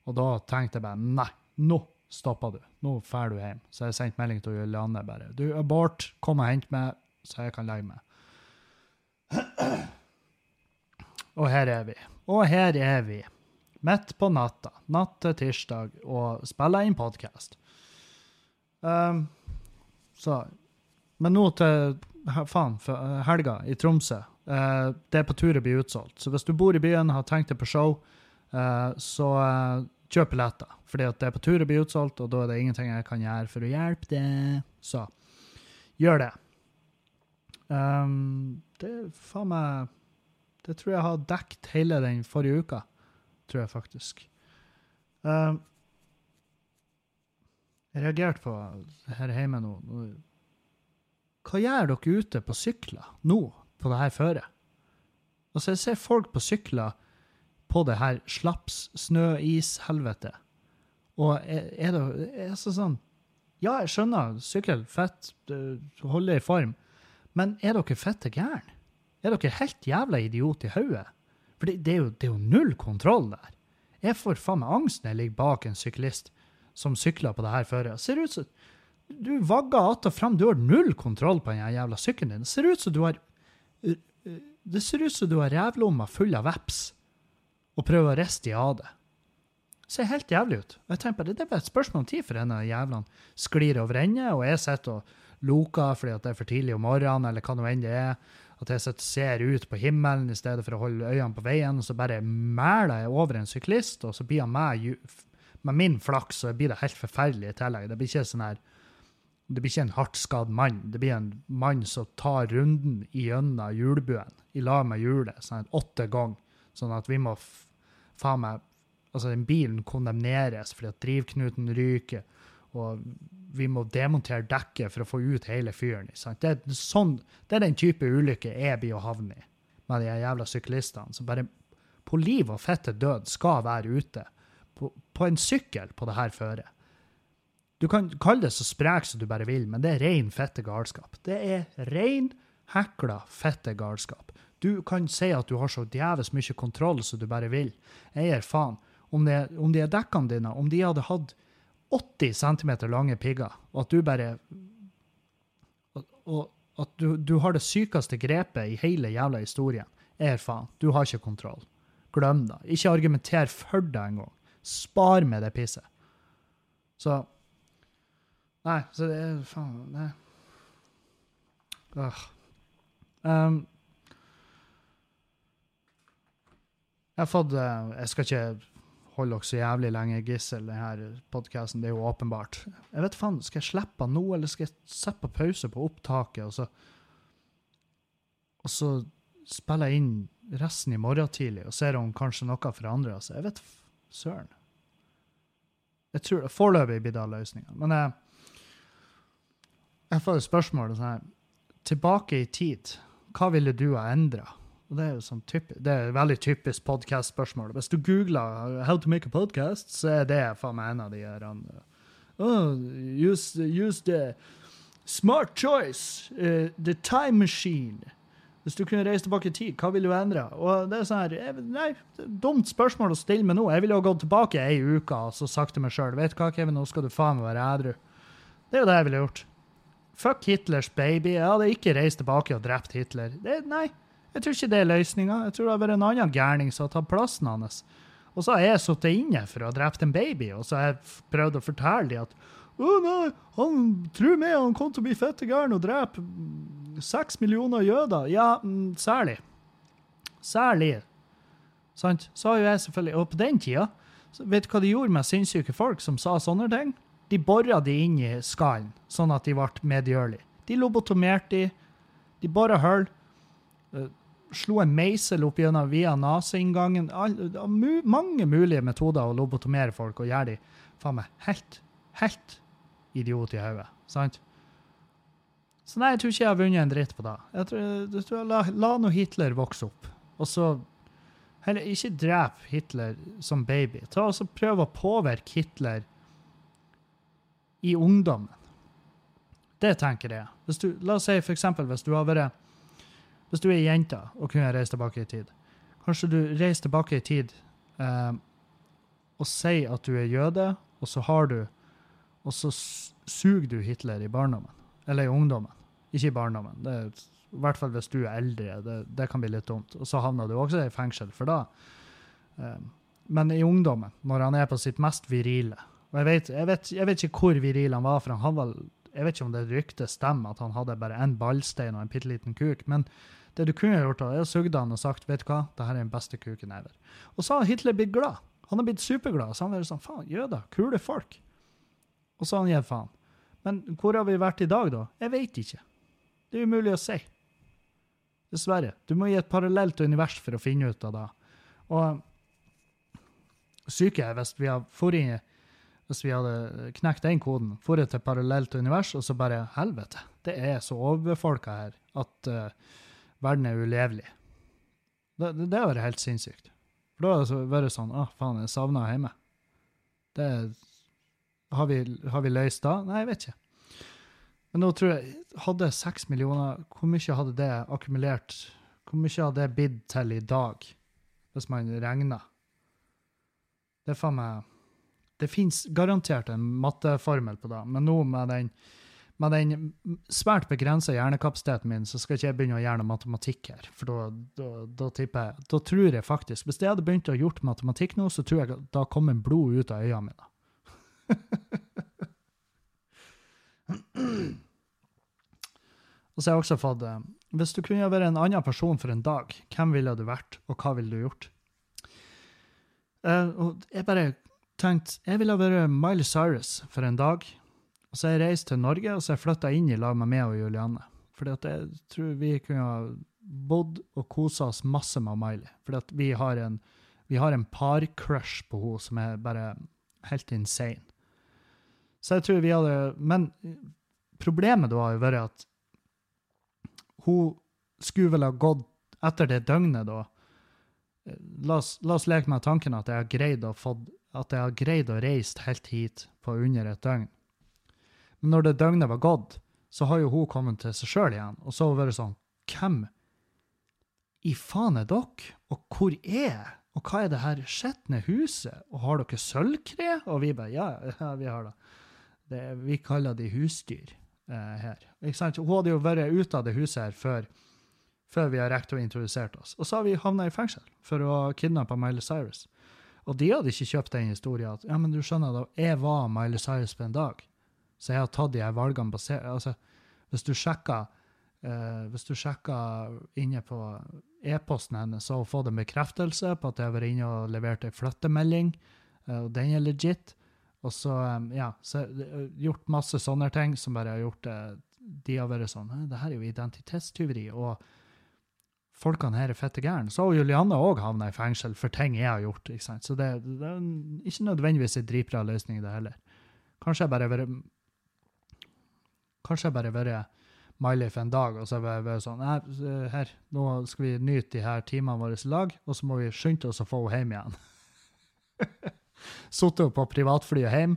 Og da tenkte jeg bare nei, nå stopper du. Nå drar du hjem. Så jeg sendte melding til Julianne bare. Du, abort, kom og hent meg, så jeg kan legge meg. [CLEARS THROAT] Og her er vi. Og her er vi. Midt på natta, natt til tirsdag, og spiller inn podkast. Um, så Men nå til faen, eh, helga i Tromsø. Uh, det er på tur å bli utsolgt. Så hvis du bor i byen og har tenkt deg på show, uh, så eh, kjøp billetter. Fordi at det er på tur å bli utsolgt, og da er det ingenting jeg kan gjøre for å hjelpe det. Så gjør det. Um, det faen meg Det tror jeg har dekt hele den forrige uka. Tror jeg faktisk. Um, jeg reagerte på her hjemme nå nå- Hva gjør dere ute på sykler nå, på det her føret? Altså, jeg ser folk på sykler på det her slaps, snø, is, helvete. Og er, er det er så sånn Ja, jeg skjønner, sykkel, fett, holde holder i form. Men er dere fette gærne? Er dere helt jævla idiot i hodet? For det, det, er jo, det er jo null kontroll der. Jeg får faen meg angst når jeg ligger bak en syklist som sykler på det her føret. Ser ut som Du vagger att og fram, du har null kontroll på den jævla sykkelen din. Ser ut som du har Det ser ut som du har revlomma full av veps og prøver å riste i av det. ser helt jævlig ut. Og jeg tenker bare, Det er bare et spørsmål om tid for en denne jævlene sklir over ende, og jeg sitter og loker fordi det er for tidlig om morgenen, eller hva nå enn det er. At jeg sitter og ser ut på himmelen i stedet for å holde øynene på veien, og så bare mæler jeg over en syklist, og så blir han med, med min flaks, så blir det helt forferdelig i tillegg. Det blir ikke sånn her det blir ikke en hardt skadd mann. Det blir en mann som tar runden gjennom hjulbuen i lag med hjulet sånn åtte ganger, sånn at vi må faen meg Altså, den bilen kondemneres fordi at drivknuten ryker, og vi må demontere dekket for å få ut hele fyren. Det, er sånn, det er den type ulykke jeg blir å havne i med de jævla syklistene som bare på liv og fette død skal være ute på, på en sykkel på det her føret. Du kan kalle det så sprek som du bare vil, men det er ren fette galskap. Det er ren, hekla fette galskap. Du kan si at du har så djevelsk mye kontroll som du bare vil. Jeg gir faen. Om, det, om de er dekkene dine, om de hadde hatt 80 cm lange pigger, og at du bare Og, og at du, du har det sykeste grepet i hele jævla historien. Jeg gir faen. Du har ikke kontroll. Glem det. Ikke argumenter for det engang. Spar med det pisset. Så Nei, så det er faen Nei. Um, jeg har fått eh, Jeg skal ikke holde dere så jævlig lenge gissel, denne podkasten. Det er jo åpenbart. Jeg vet faen, Skal jeg slippe den nå, eller skal jeg sette på pause på opptaket, og så Og så spiller jeg inn resten i morgen tidlig og ser om kanskje noe forandrer seg? Jeg vet søren. Jeg tror Foreløpig blir det løsninga. Men jeg, jeg får et spørsmål sånn her Tilbake i tid, hva ville du ha endra? Og det er jo sånn typi- det er veldig typisk podcast-spørsmål. Hvis du googler 'How to make a podcast', så er det faen meg en av de her oh, use, use the smart choice, uh, the time machine. Hvis du kunne reist tilbake i tid, hva ville du endre? Det er sånn et dumt spørsmål å stille meg nå. Jeg ville jo gått tilbake ei uke og så sagt til meg sjøl vet du hva, Kevin, nå skal du faen meg være ædru. Det er jo det jeg ville gjort. Fuck Hitlers baby. Jeg hadde ikke reist tilbake og drept Hitler. Det, nei, jeg tror ikke det er løsninga. Jeg tror det har vært en annen gærning som har tatt plassen hans. Og så har jeg sittet inne for å ha drept en baby, og så har jeg prøvd å fortelle dem at å nei, han tror meg han kom til å bli fette gæren og drepe seks millioner jøder. Ja, mm, særlig. Særlig. Sant? Så har jo jeg selvfølgelig Og på den tida, vet du hva de gjorde med sinnssyke folk som sa sånne ting? De bora de inn i skallen, sånn at de ble medgjørlige. De lobotomerte de, de bora hull, slo en meisel opp gjennom via naseinngangen. Mange mulige metoder å lobotomere folk og gjøre de faen meg helt, helt idiot i hodet. Sant? Så nei, jeg tror ikke jeg har vunnet en dritt på det. Jeg tror, jeg tror jeg la, la nå Hitler vokse opp. Og så Heller ikke drep Hitler som baby. Ta og Prøv å påvirke Hitler i ungdommen. Det tenker jeg. Du, la oss si eksempel hvis du har vært Hvis du er jente og kunne reist tilbake i tid, Kanskje du reiser tilbake i tid eh, og sier at du er jøde, og så har du Og så suger du Hitler i barndommen. Eller i ungdommen. Ikke i barndommen. Det er, I hvert fall hvis du er eldre. Det, det kan bli litt dumt. Og så havner du også i fengsel, for da eh, Men i ungdommen, når han er på sitt mest virile Og jeg vet, jeg vet, jeg vet ikke hvor viril han var, for han var Jeg vet ikke om det ryktet stemmer, at han hadde bare én ballstein og en bitte liten kuk. men det du kunne gjort, da, er å sugd han og sagt vet du hva, det her er den beste kuken ever. Og så har Hitler blitt glad. Han har blitt superglad. Så han har vært sånn, faen, jøder, kule folk. Og så har han gitt faen. Men hvor har vi vært i dag, da? Jeg vet ikke. Det er umulig å si. Dessverre. Du må gi et parallelt univers for å finne ut av det. Og syke er hvis vi, har for inn, hvis vi hadde knekt den koden, for til parallelt univers, og så bare helvete. Det er så overbefolka her at eh, verden er ulevelig. Det, det, det vært helt sinnssykt. For da har det vært sånn Å, faen, jeg savna hjemme. Det har vi, har vi løst da? Nei, jeg vet ikke. Men nå tror jeg Hadde seks millioner, hvor mye hadde det akkumulert? Hvor mye hadde det bidd til i dag, hvis man regner? Det er faen meg Det fins garantert en matteformel på det, men nå med den med den svært begrensa hjernekapasiteten min, så skal ikke jeg begynne å gjøre noe matematikk her. For da, da, da tipper jeg Da tror jeg faktisk Hvis jeg hadde begynt å gjort matematikk nå, så tror jeg da en blod ut av øynene mine. Og så har jeg også fått eh, Hvis du kunne vært en annen person for en dag, hvem ville du vært, og hva ville du gjort? Uh, og jeg bare tenkte Jeg ville vært Miley Cyrus for en dag. Og så har jeg reist til Norge, og så har jeg flytta inn i lag med meg og Julianne. Fordi at jeg tror vi kunne ha bodd og kosa oss masse med Miley. Fordi at vi har en, vi har en parcrush på henne som er bare helt insane. Så jeg tror vi hadde Men problemet da har jo vært at hun skulle vel ha gått etter det døgnet, da. La oss, la oss leke med tanken at jeg har greid å, fått, at jeg har greid å reise helt hit på under et døgn. Men når det døgnet var gått, så har jo hun kommet til seg sjøl igjen. Og så har hun vært sånn Hvem i faen er dere? Og hvor er jeg? Og hva er det her skitne huset? Og har dere sølvkre? Og vi bare Ja, ja vi har det. det vi kaller de husdyr eh, her. Ikke sant? Hun hadde jo vært ute av det huset her før, før vi har rekt å introdusert oss. Og så har vi havna i fengsel for å ha kidnappa Miley Cyrus. Og de hadde ikke kjøpt den historien at ja, men du skjønner da, jeg var Miley Cyrus på en dag. Så jeg har tatt de her valgene basert altså, Hvis du sjekker eh, hvis du sjekker inne på e-posten hennes, så har hun en bekreftelse på at jeg har vært inne og levert en flyttemelding, eh, og den er legit. Og så, eh, ja, så har gjort masse sånne ting som bare har gjort det De har vært sånn Det her er jo identitetstyveri, og folkene her er fette gærne. Så har Julianne òg havna i fengsel for ting jeg har gjort. ikke sant? Så det, det er ikke nødvendigvis en dritbra løsning, det heller. Kanskje jeg bare har vært Kanskje jeg bare vært MyLife en dag, og så har jeg vært sånn her, nå skal vi nyte de her timene våre i lag, og så må vi skynde oss å få henne hjem igjen. [LAUGHS] Sittet på privatflyet hjem,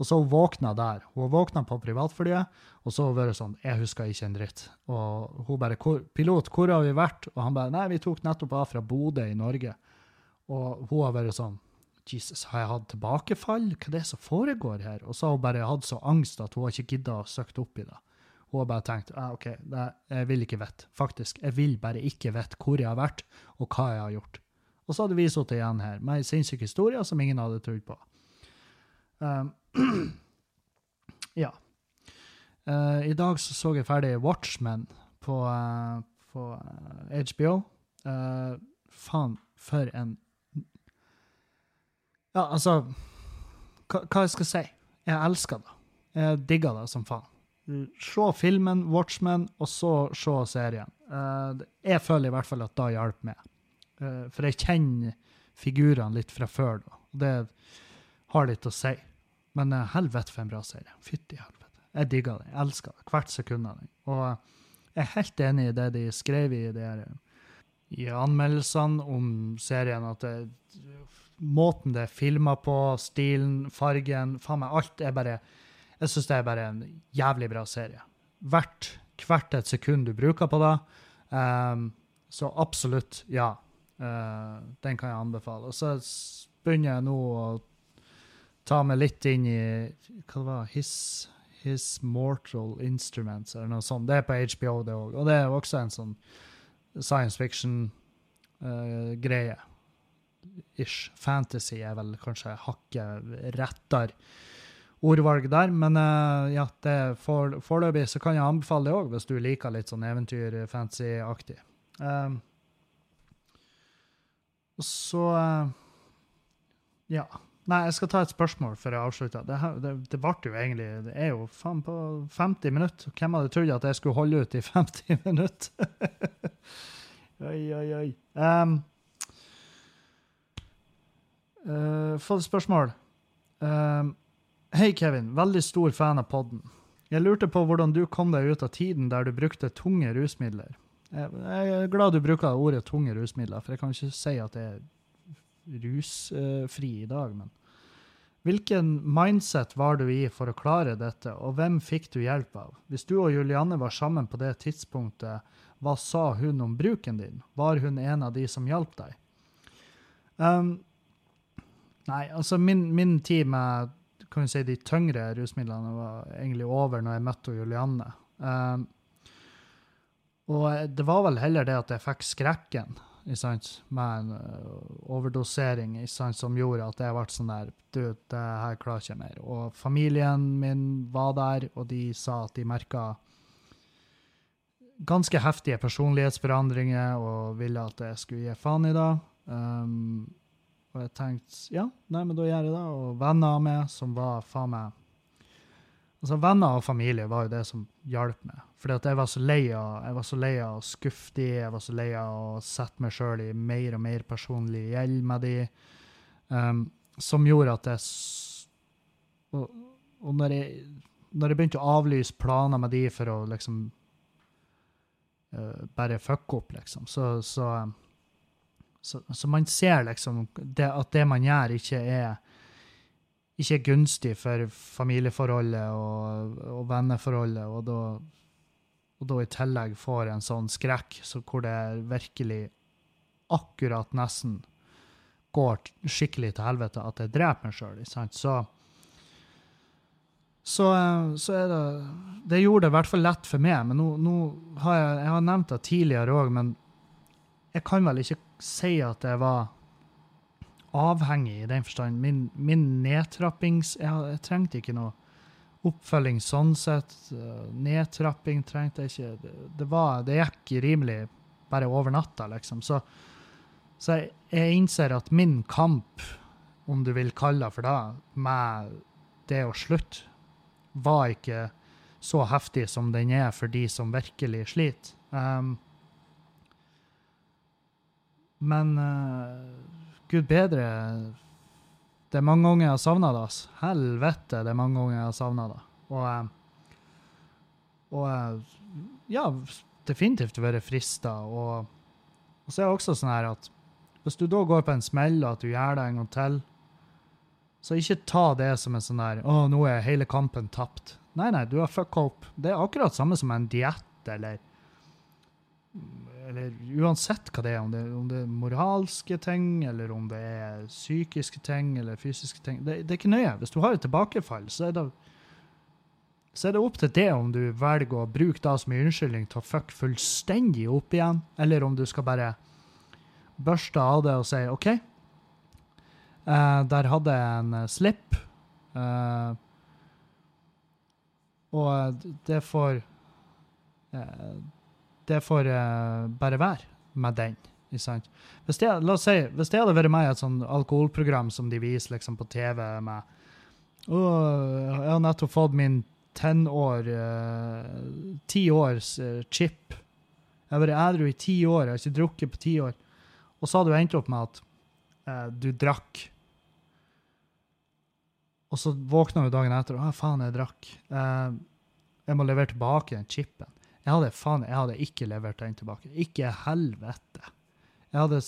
og så hun våkna der. Hun våkna på privatflyet, og så har hun vært sånn Jeg husker ikke en dritt. Og hun bare «Hvor- Pilot, hvor har vi vært? Og han bare Nei, vi tok nettopp av fra Bodø i Norge. Og hun har vært sånn Jesus, har jeg hatt tilbakefall? Hva er det som foregår her? Og så har hun bare hatt så angst at hun har ikke gidda å søke opp i det. Hun har bare tenkt ah, OK, det, jeg vil ikke vite. Faktisk. Jeg vil bare ikke vite hvor jeg har vært, og hva jeg har gjort. Og så hadde vi sittet igjen her med ei sinnssyk historie som ingen hadde trodd på. Um, [CLEARS THROAT] ja. Uh, I dag så, så jeg ferdig Watchmen på, uh, på eh, HBO. Uh, faen, for en Ja, altså hva, hva jeg skal si? Jeg elsker det. Jeg digger det som faen. Se filmen, Watchmen, og så se serien. Eh, jeg føler i hvert fall at det hjalp meg. Eh, for jeg kjenner figurene litt fra før, da. Det har litt å si. Men eh, helvete for en bra serie. Fytti helvete. Jeg digger den. Jeg elsker det. Hvert sekund av den. Og jeg er helt enig i det de skrev i, det her, i anmeldelsene om serien, at det, måten det er filma på, stilen, fargen, faen meg, alt er bare Jeg syns det er bare en jævlig bra serie. Hvert, hvert et sekund du bruker på det. Um, så absolutt, ja. Uh, den kan jeg anbefale. Og så begynner jeg nå å ta meg litt inn i Hva det var His, His Mortal Instruments, eller noe sånt. Det er på HBO, det òg. Og det er også en sånn science fiction-greie. Ish. Fantasy er vel kanskje hakket rettere ordvalg der, men eh, ja, for, foreløpig så kan jeg anbefale det òg, hvis du liker litt sånn eventyr-fantasy-aktig. Um, så eh, Ja. Nei, jeg skal ta et spørsmål før jeg avslutter. Det, det, det ble jo egentlig Det er jo faen på 50 minutter. Hvem hadde trodd at jeg skulle holde ut i 50 [LAUGHS] minutter? oi, oi, oi. Um, uh, Fått et spørsmål. Uh, Hei, Kevin. Veldig stor fan av podden. Jeg lurte på hvordan du kom deg ut av tiden der du brukte tunge rusmidler. Jeg, jeg er glad du bruker ordet tunge rusmidler, for jeg kan ikke si at det er rusfri i dag, men Hvilken mindset var du i for å klare dette, og hvem fikk du hjelp av? Hvis du og Julianne var sammen på det tidspunktet, hva sa hun om bruken din? Var hun en av de som hjalp deg? Um, nei, altså min, min tid med kan si, de tyngre rusmidlene var egentlig over når jeg møtte Julianne. Um, og det var vel heller det at jeg fikk skrekken med en overdosering ikke sant, som gjorde at jeg ble sånn der Du, det her klarer ikke mer. Og familien min var der, og de sa at de merka ganske heftige personlighetsforandringer og ville at jeg skulle gi faen i det. Um, og jeg tenkte ja, nei, men da gjør jeg det. Og venner av meg som var faen meg Altså, venner og familie var jo det som hjalp meg. Fordi at jeg var så lei av jeg var så lei av å skuffe de, jeg var så lei av å sette meg sjøl i mer og mer personlig gjeld med de, um, som gjorde at jeg Og, og når, jeg, når jeg begynte å avlyse planer med de for å liksom uh, bare fucke opp, liksom, så, så, um, så, så man ser liksom det, at det man gjør, ikke er ikke er gunstig for familieforholdet og, og venneforholdet, og da, og da i tillegg får en sånn skrekk så hvor det virkelig akkurat nesten går skikkelig til helvete at jeg dreper meg sjøl, så så, eh, så er det Det gjorde det i hvert fall lett for meg, men nå, nå har jeg, jeg har nevnt det tidligere òg, men jeg kan vel ikke si at jeg var avhengig i den forstand. Min, min nedtrappings... Jeg, jeg trengte ikke noe oppfølging sånn sett. Nedtrapping trengte jeg ikke. Det, det, var, det gikk rimelig bare over natta, liksom. Så, så jeg, jeg innser at min kamp, om du vil kalle det for det, med det å slutte, var ikke så heftig som den er for de som virkelig sliter. Um, men uh, gud bedre Det er mange ganger jeg har savna det. ass. Helvete, det er mange ganger jeg har savna det. Og, eh, og eh, ja, definitivt vært frista. Og, og så er det også sånn her at hvis du da går på en smell, og at du gjør det en gang til, så ikke ta det som en sånn der Å, nå er hele kampen tapt. Nei, nei, du har fucka opp. Det er akkurat samme som en diett, eller eller uansett hva det er, om det, om det er moralske ting, eller om det er psykiske ting, eller fysiske ting, det, det er ikke nøye. Hvis du har et tilbakefall, så er det så er det opp til det om du velger å bruke det som en unnskyldning til å fuck fullstendig opp igjen, eller om du skal bare børste av det og si OK, uh, der hadde jeg en eh, slipp, eh, og det får eh, det får eh, bare være med den. Hvis det, la oss si, hvis det hadde vært meg et sånn alkoholprogram som de viser liksom på TV med «Å, Jeg har nettopp fått min tenår, Ti uh, års uh, chip. Jeg har vært edru i ti år, jeg har ikke drukket på ti år. Og så hadde du endt opp med at uh, du drakk. Og så våkna du dagen etter og «Å, faen, jeg drakk. Eh, jeg må levere tilbake den chipen. Jeg hadde faen, jeg hadde ikke levert den tilbake. Ikke helvete. Jeg hadde,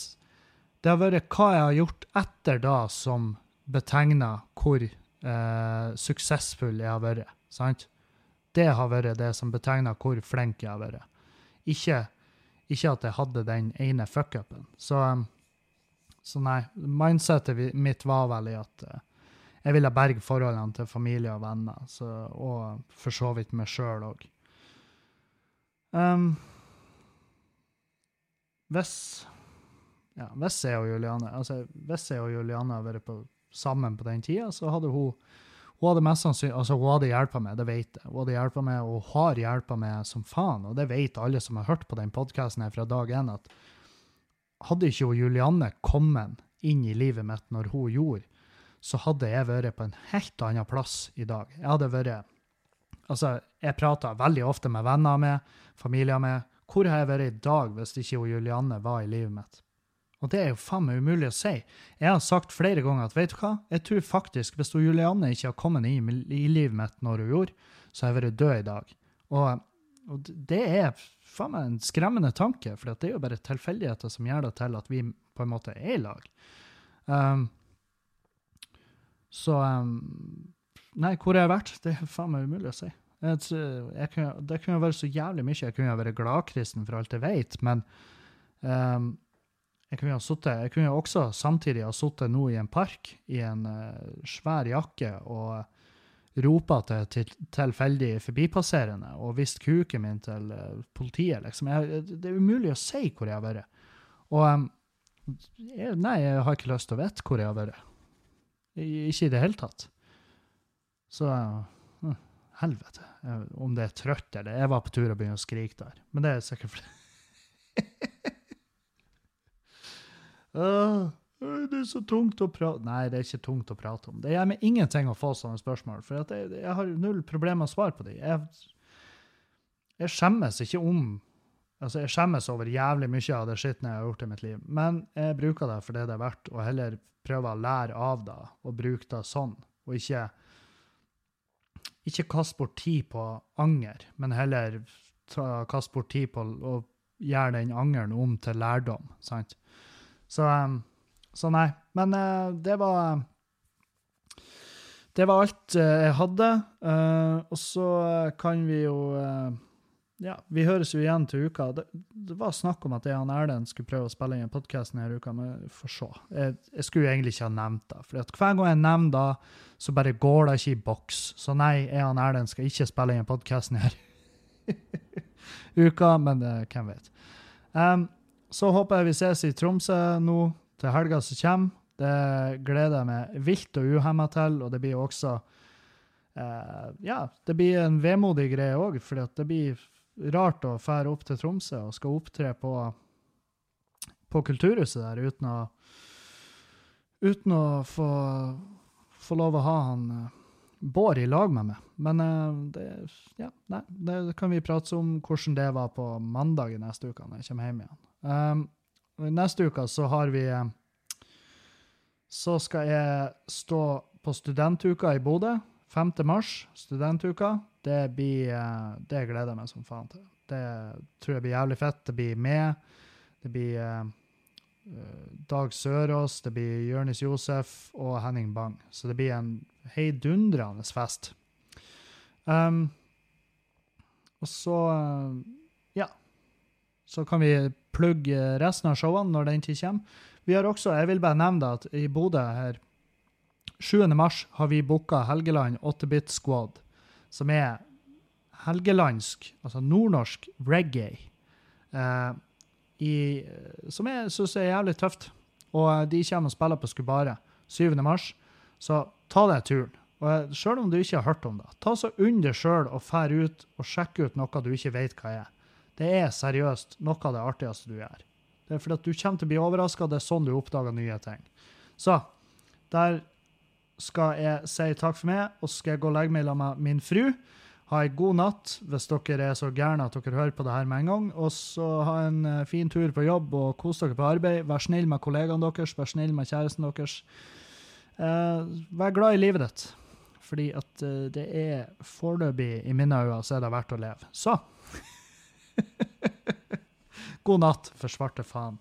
det har vært hva jeg har gjort etter da som betegner hvor eh, suksessfull jeg har vært. Sant? Det har vært det som betegner hvor flink jeg har vært. Ikke, ikke at jeg hadde den ene fuckupen. Så, um, så nei, mindsetet mitt var vel i at eh, jeg ville berge forholdene til familie og venner, så, og for så vidt meg sjøl òg. Um, hvis ja, hvis jeg og Juliane altså hvis jeg og Juliane hadde vært på, sammen på den tida, så hadde hun hun hadde mest sannsynlig, altså hun hadde hjulpet meg, det vet jeg. Hun hadde hjulpet meg, og har hjulpet meg som faen, og det vet alle som har hørt på den podkasten fra dag én, at hadde ikke hun Julianne kommet inn i livet mitt når hun gjorde, så hadde jeg vært på en helt annen plass i dag. Jeg hadde vært Altså, jeg prater veldig ofte med venner med, familier med. Hvor har jeg vært i dag hvis ikke hun Julianne var i livet mitt? Og det er jo faen meg umulig å si. Jeg har sagt flere ganger at vet du hva, jeg tror faktisk hvis hun Julianne ikke har kommet inn i, livet mitt når hun gjorde, så har jeg vært død i dag. Og, og det er faen meg en skremmende tanke, for det er jo bare tilfeldigheter som gjør det til at vi på en måte er i lag. Um, så um, Nei, hvor har jeg vært? Det er faen meg umulig å si. Jeg, jeg kunne, det kunne vært så jævlig mye. Jeg kunne vært gladkristen for alt jeg vet, men um, jeg kunne, suttet, jeg kunne også samtidig ha sittet nå i en park i en uh, svær jakke og ropa til, til tilfeldig forbipasserende og vist kuken min til uh, politiet. Liksom. Jeg, det er umulig å si hvor jeg har vært. Og um, jeg, nei, jeg har ikke lyst til å vite hvor jeg har vært. Ikke i det hele tatt. Så uh, helvete. Om det er trøtt eller Jeg var på tur og begynte å skrike der. Men det er sikkert fordi [LAUGHS] uh, Det er så tungt å prate Nei, det er ikke tungt å prate om. Det gjør meg ingenting å få sånne spørsmål, for jeg, jeg har null problemer med å svare på dem. Jeg, jeg skjemmes ikke om Altså, jeg skjemmes over jævlig mye av det skitne jeg har gjort i mitt liv, men jeg bruker det for det det er verdt, og heller prøver å lære av det og bruke det sånn, og ikke ikke kaste bort tid på anger, men heller kaste bort tid på å gjøre den angeren om til lærdom, sant? Så, um, så nei. Men eh, det var Det var alt eh, jeg hadde. eh, og så kan vi jo Ja, vi høres jo igjen til uka. Det, det var snakk om at jeg og Erlend skulle prøve å spille inn en podkast denne uka, men vi får se. Jeg, jeg skulle jo egentlig ikke ha nevnt det. For hver gang jeg nevner det, så bare går det ikke i boks. Så nei, jeg og Erlend skal ikke spille inn podkasten her [LAUGHS] uka, men det, hvem vet. Um, så håper jeg vi ses i Tromsø nå til helga som kommer. Det gleder jeg meg vilt og uhemma til, og det blir også uh, Ja, det blir en vemodig greie òg, for det blir rart å fære opp til Tromsø og skal opptre på, på Kulturhuset der uten å Uten å få, få lov å ha han eh, Bård i lag med meg. Men eh, det, ja, nei, det kan vi prate om hvordan det var på mandag i neste uke når jeg kommer hjem igjen. Um, neste uke så har vi Så skal jeg stå på studentuka i Bodø. 5. mars, studentuka. Det blir eh, Det gleder jeg meg som faen til. Det tror jeg blir jævlig fett. Det blir med. Det blir eh, Dag Sørås, det blir Jonis Josef og Henning Bang. Så det blir en heidundrende fest. Um, og så uh, Ja. Så kan vi plugge resten av showene når den tid kommer. Vi har også, jeg vil bare nevne det, at i Bodø her 7. mars har vi booka Helgeland 8-bit Squad, som er helgelandsk, altså nordnorsk reggae, eh, i, som jeg syns er jævlig tøft. Og eh, de kommer og spiller på Skubare 7. mars, så ta deg turen. Og Sjøl selv om du ikke har hørt om det, ta så unn deg sjøl og fær ut og sjekk ut noe du ikke vet hva er. Det er seriøst noe av det artigste du gjør. Det er fordi at du kommer til å bli overraska, det er sånn du oppdager nye ting. Så der skal jeg si takk for meg, og så skal jeg gå og legge meg med min fru. Ha ei god natt hvis dere er så gærne at dere hører på det her med en gang. Og så ha en eh, fin tur på jobb og kos dere på arbeid. Vær snill med kollegaene deres, vær snill med kjæresten deres. Eh, vær glad i livet ditt. Fordi at eh, det er foreløpig, i mine øyne, så er det verdt å leve. Så [LAUGHS] God natt, for svarte faen.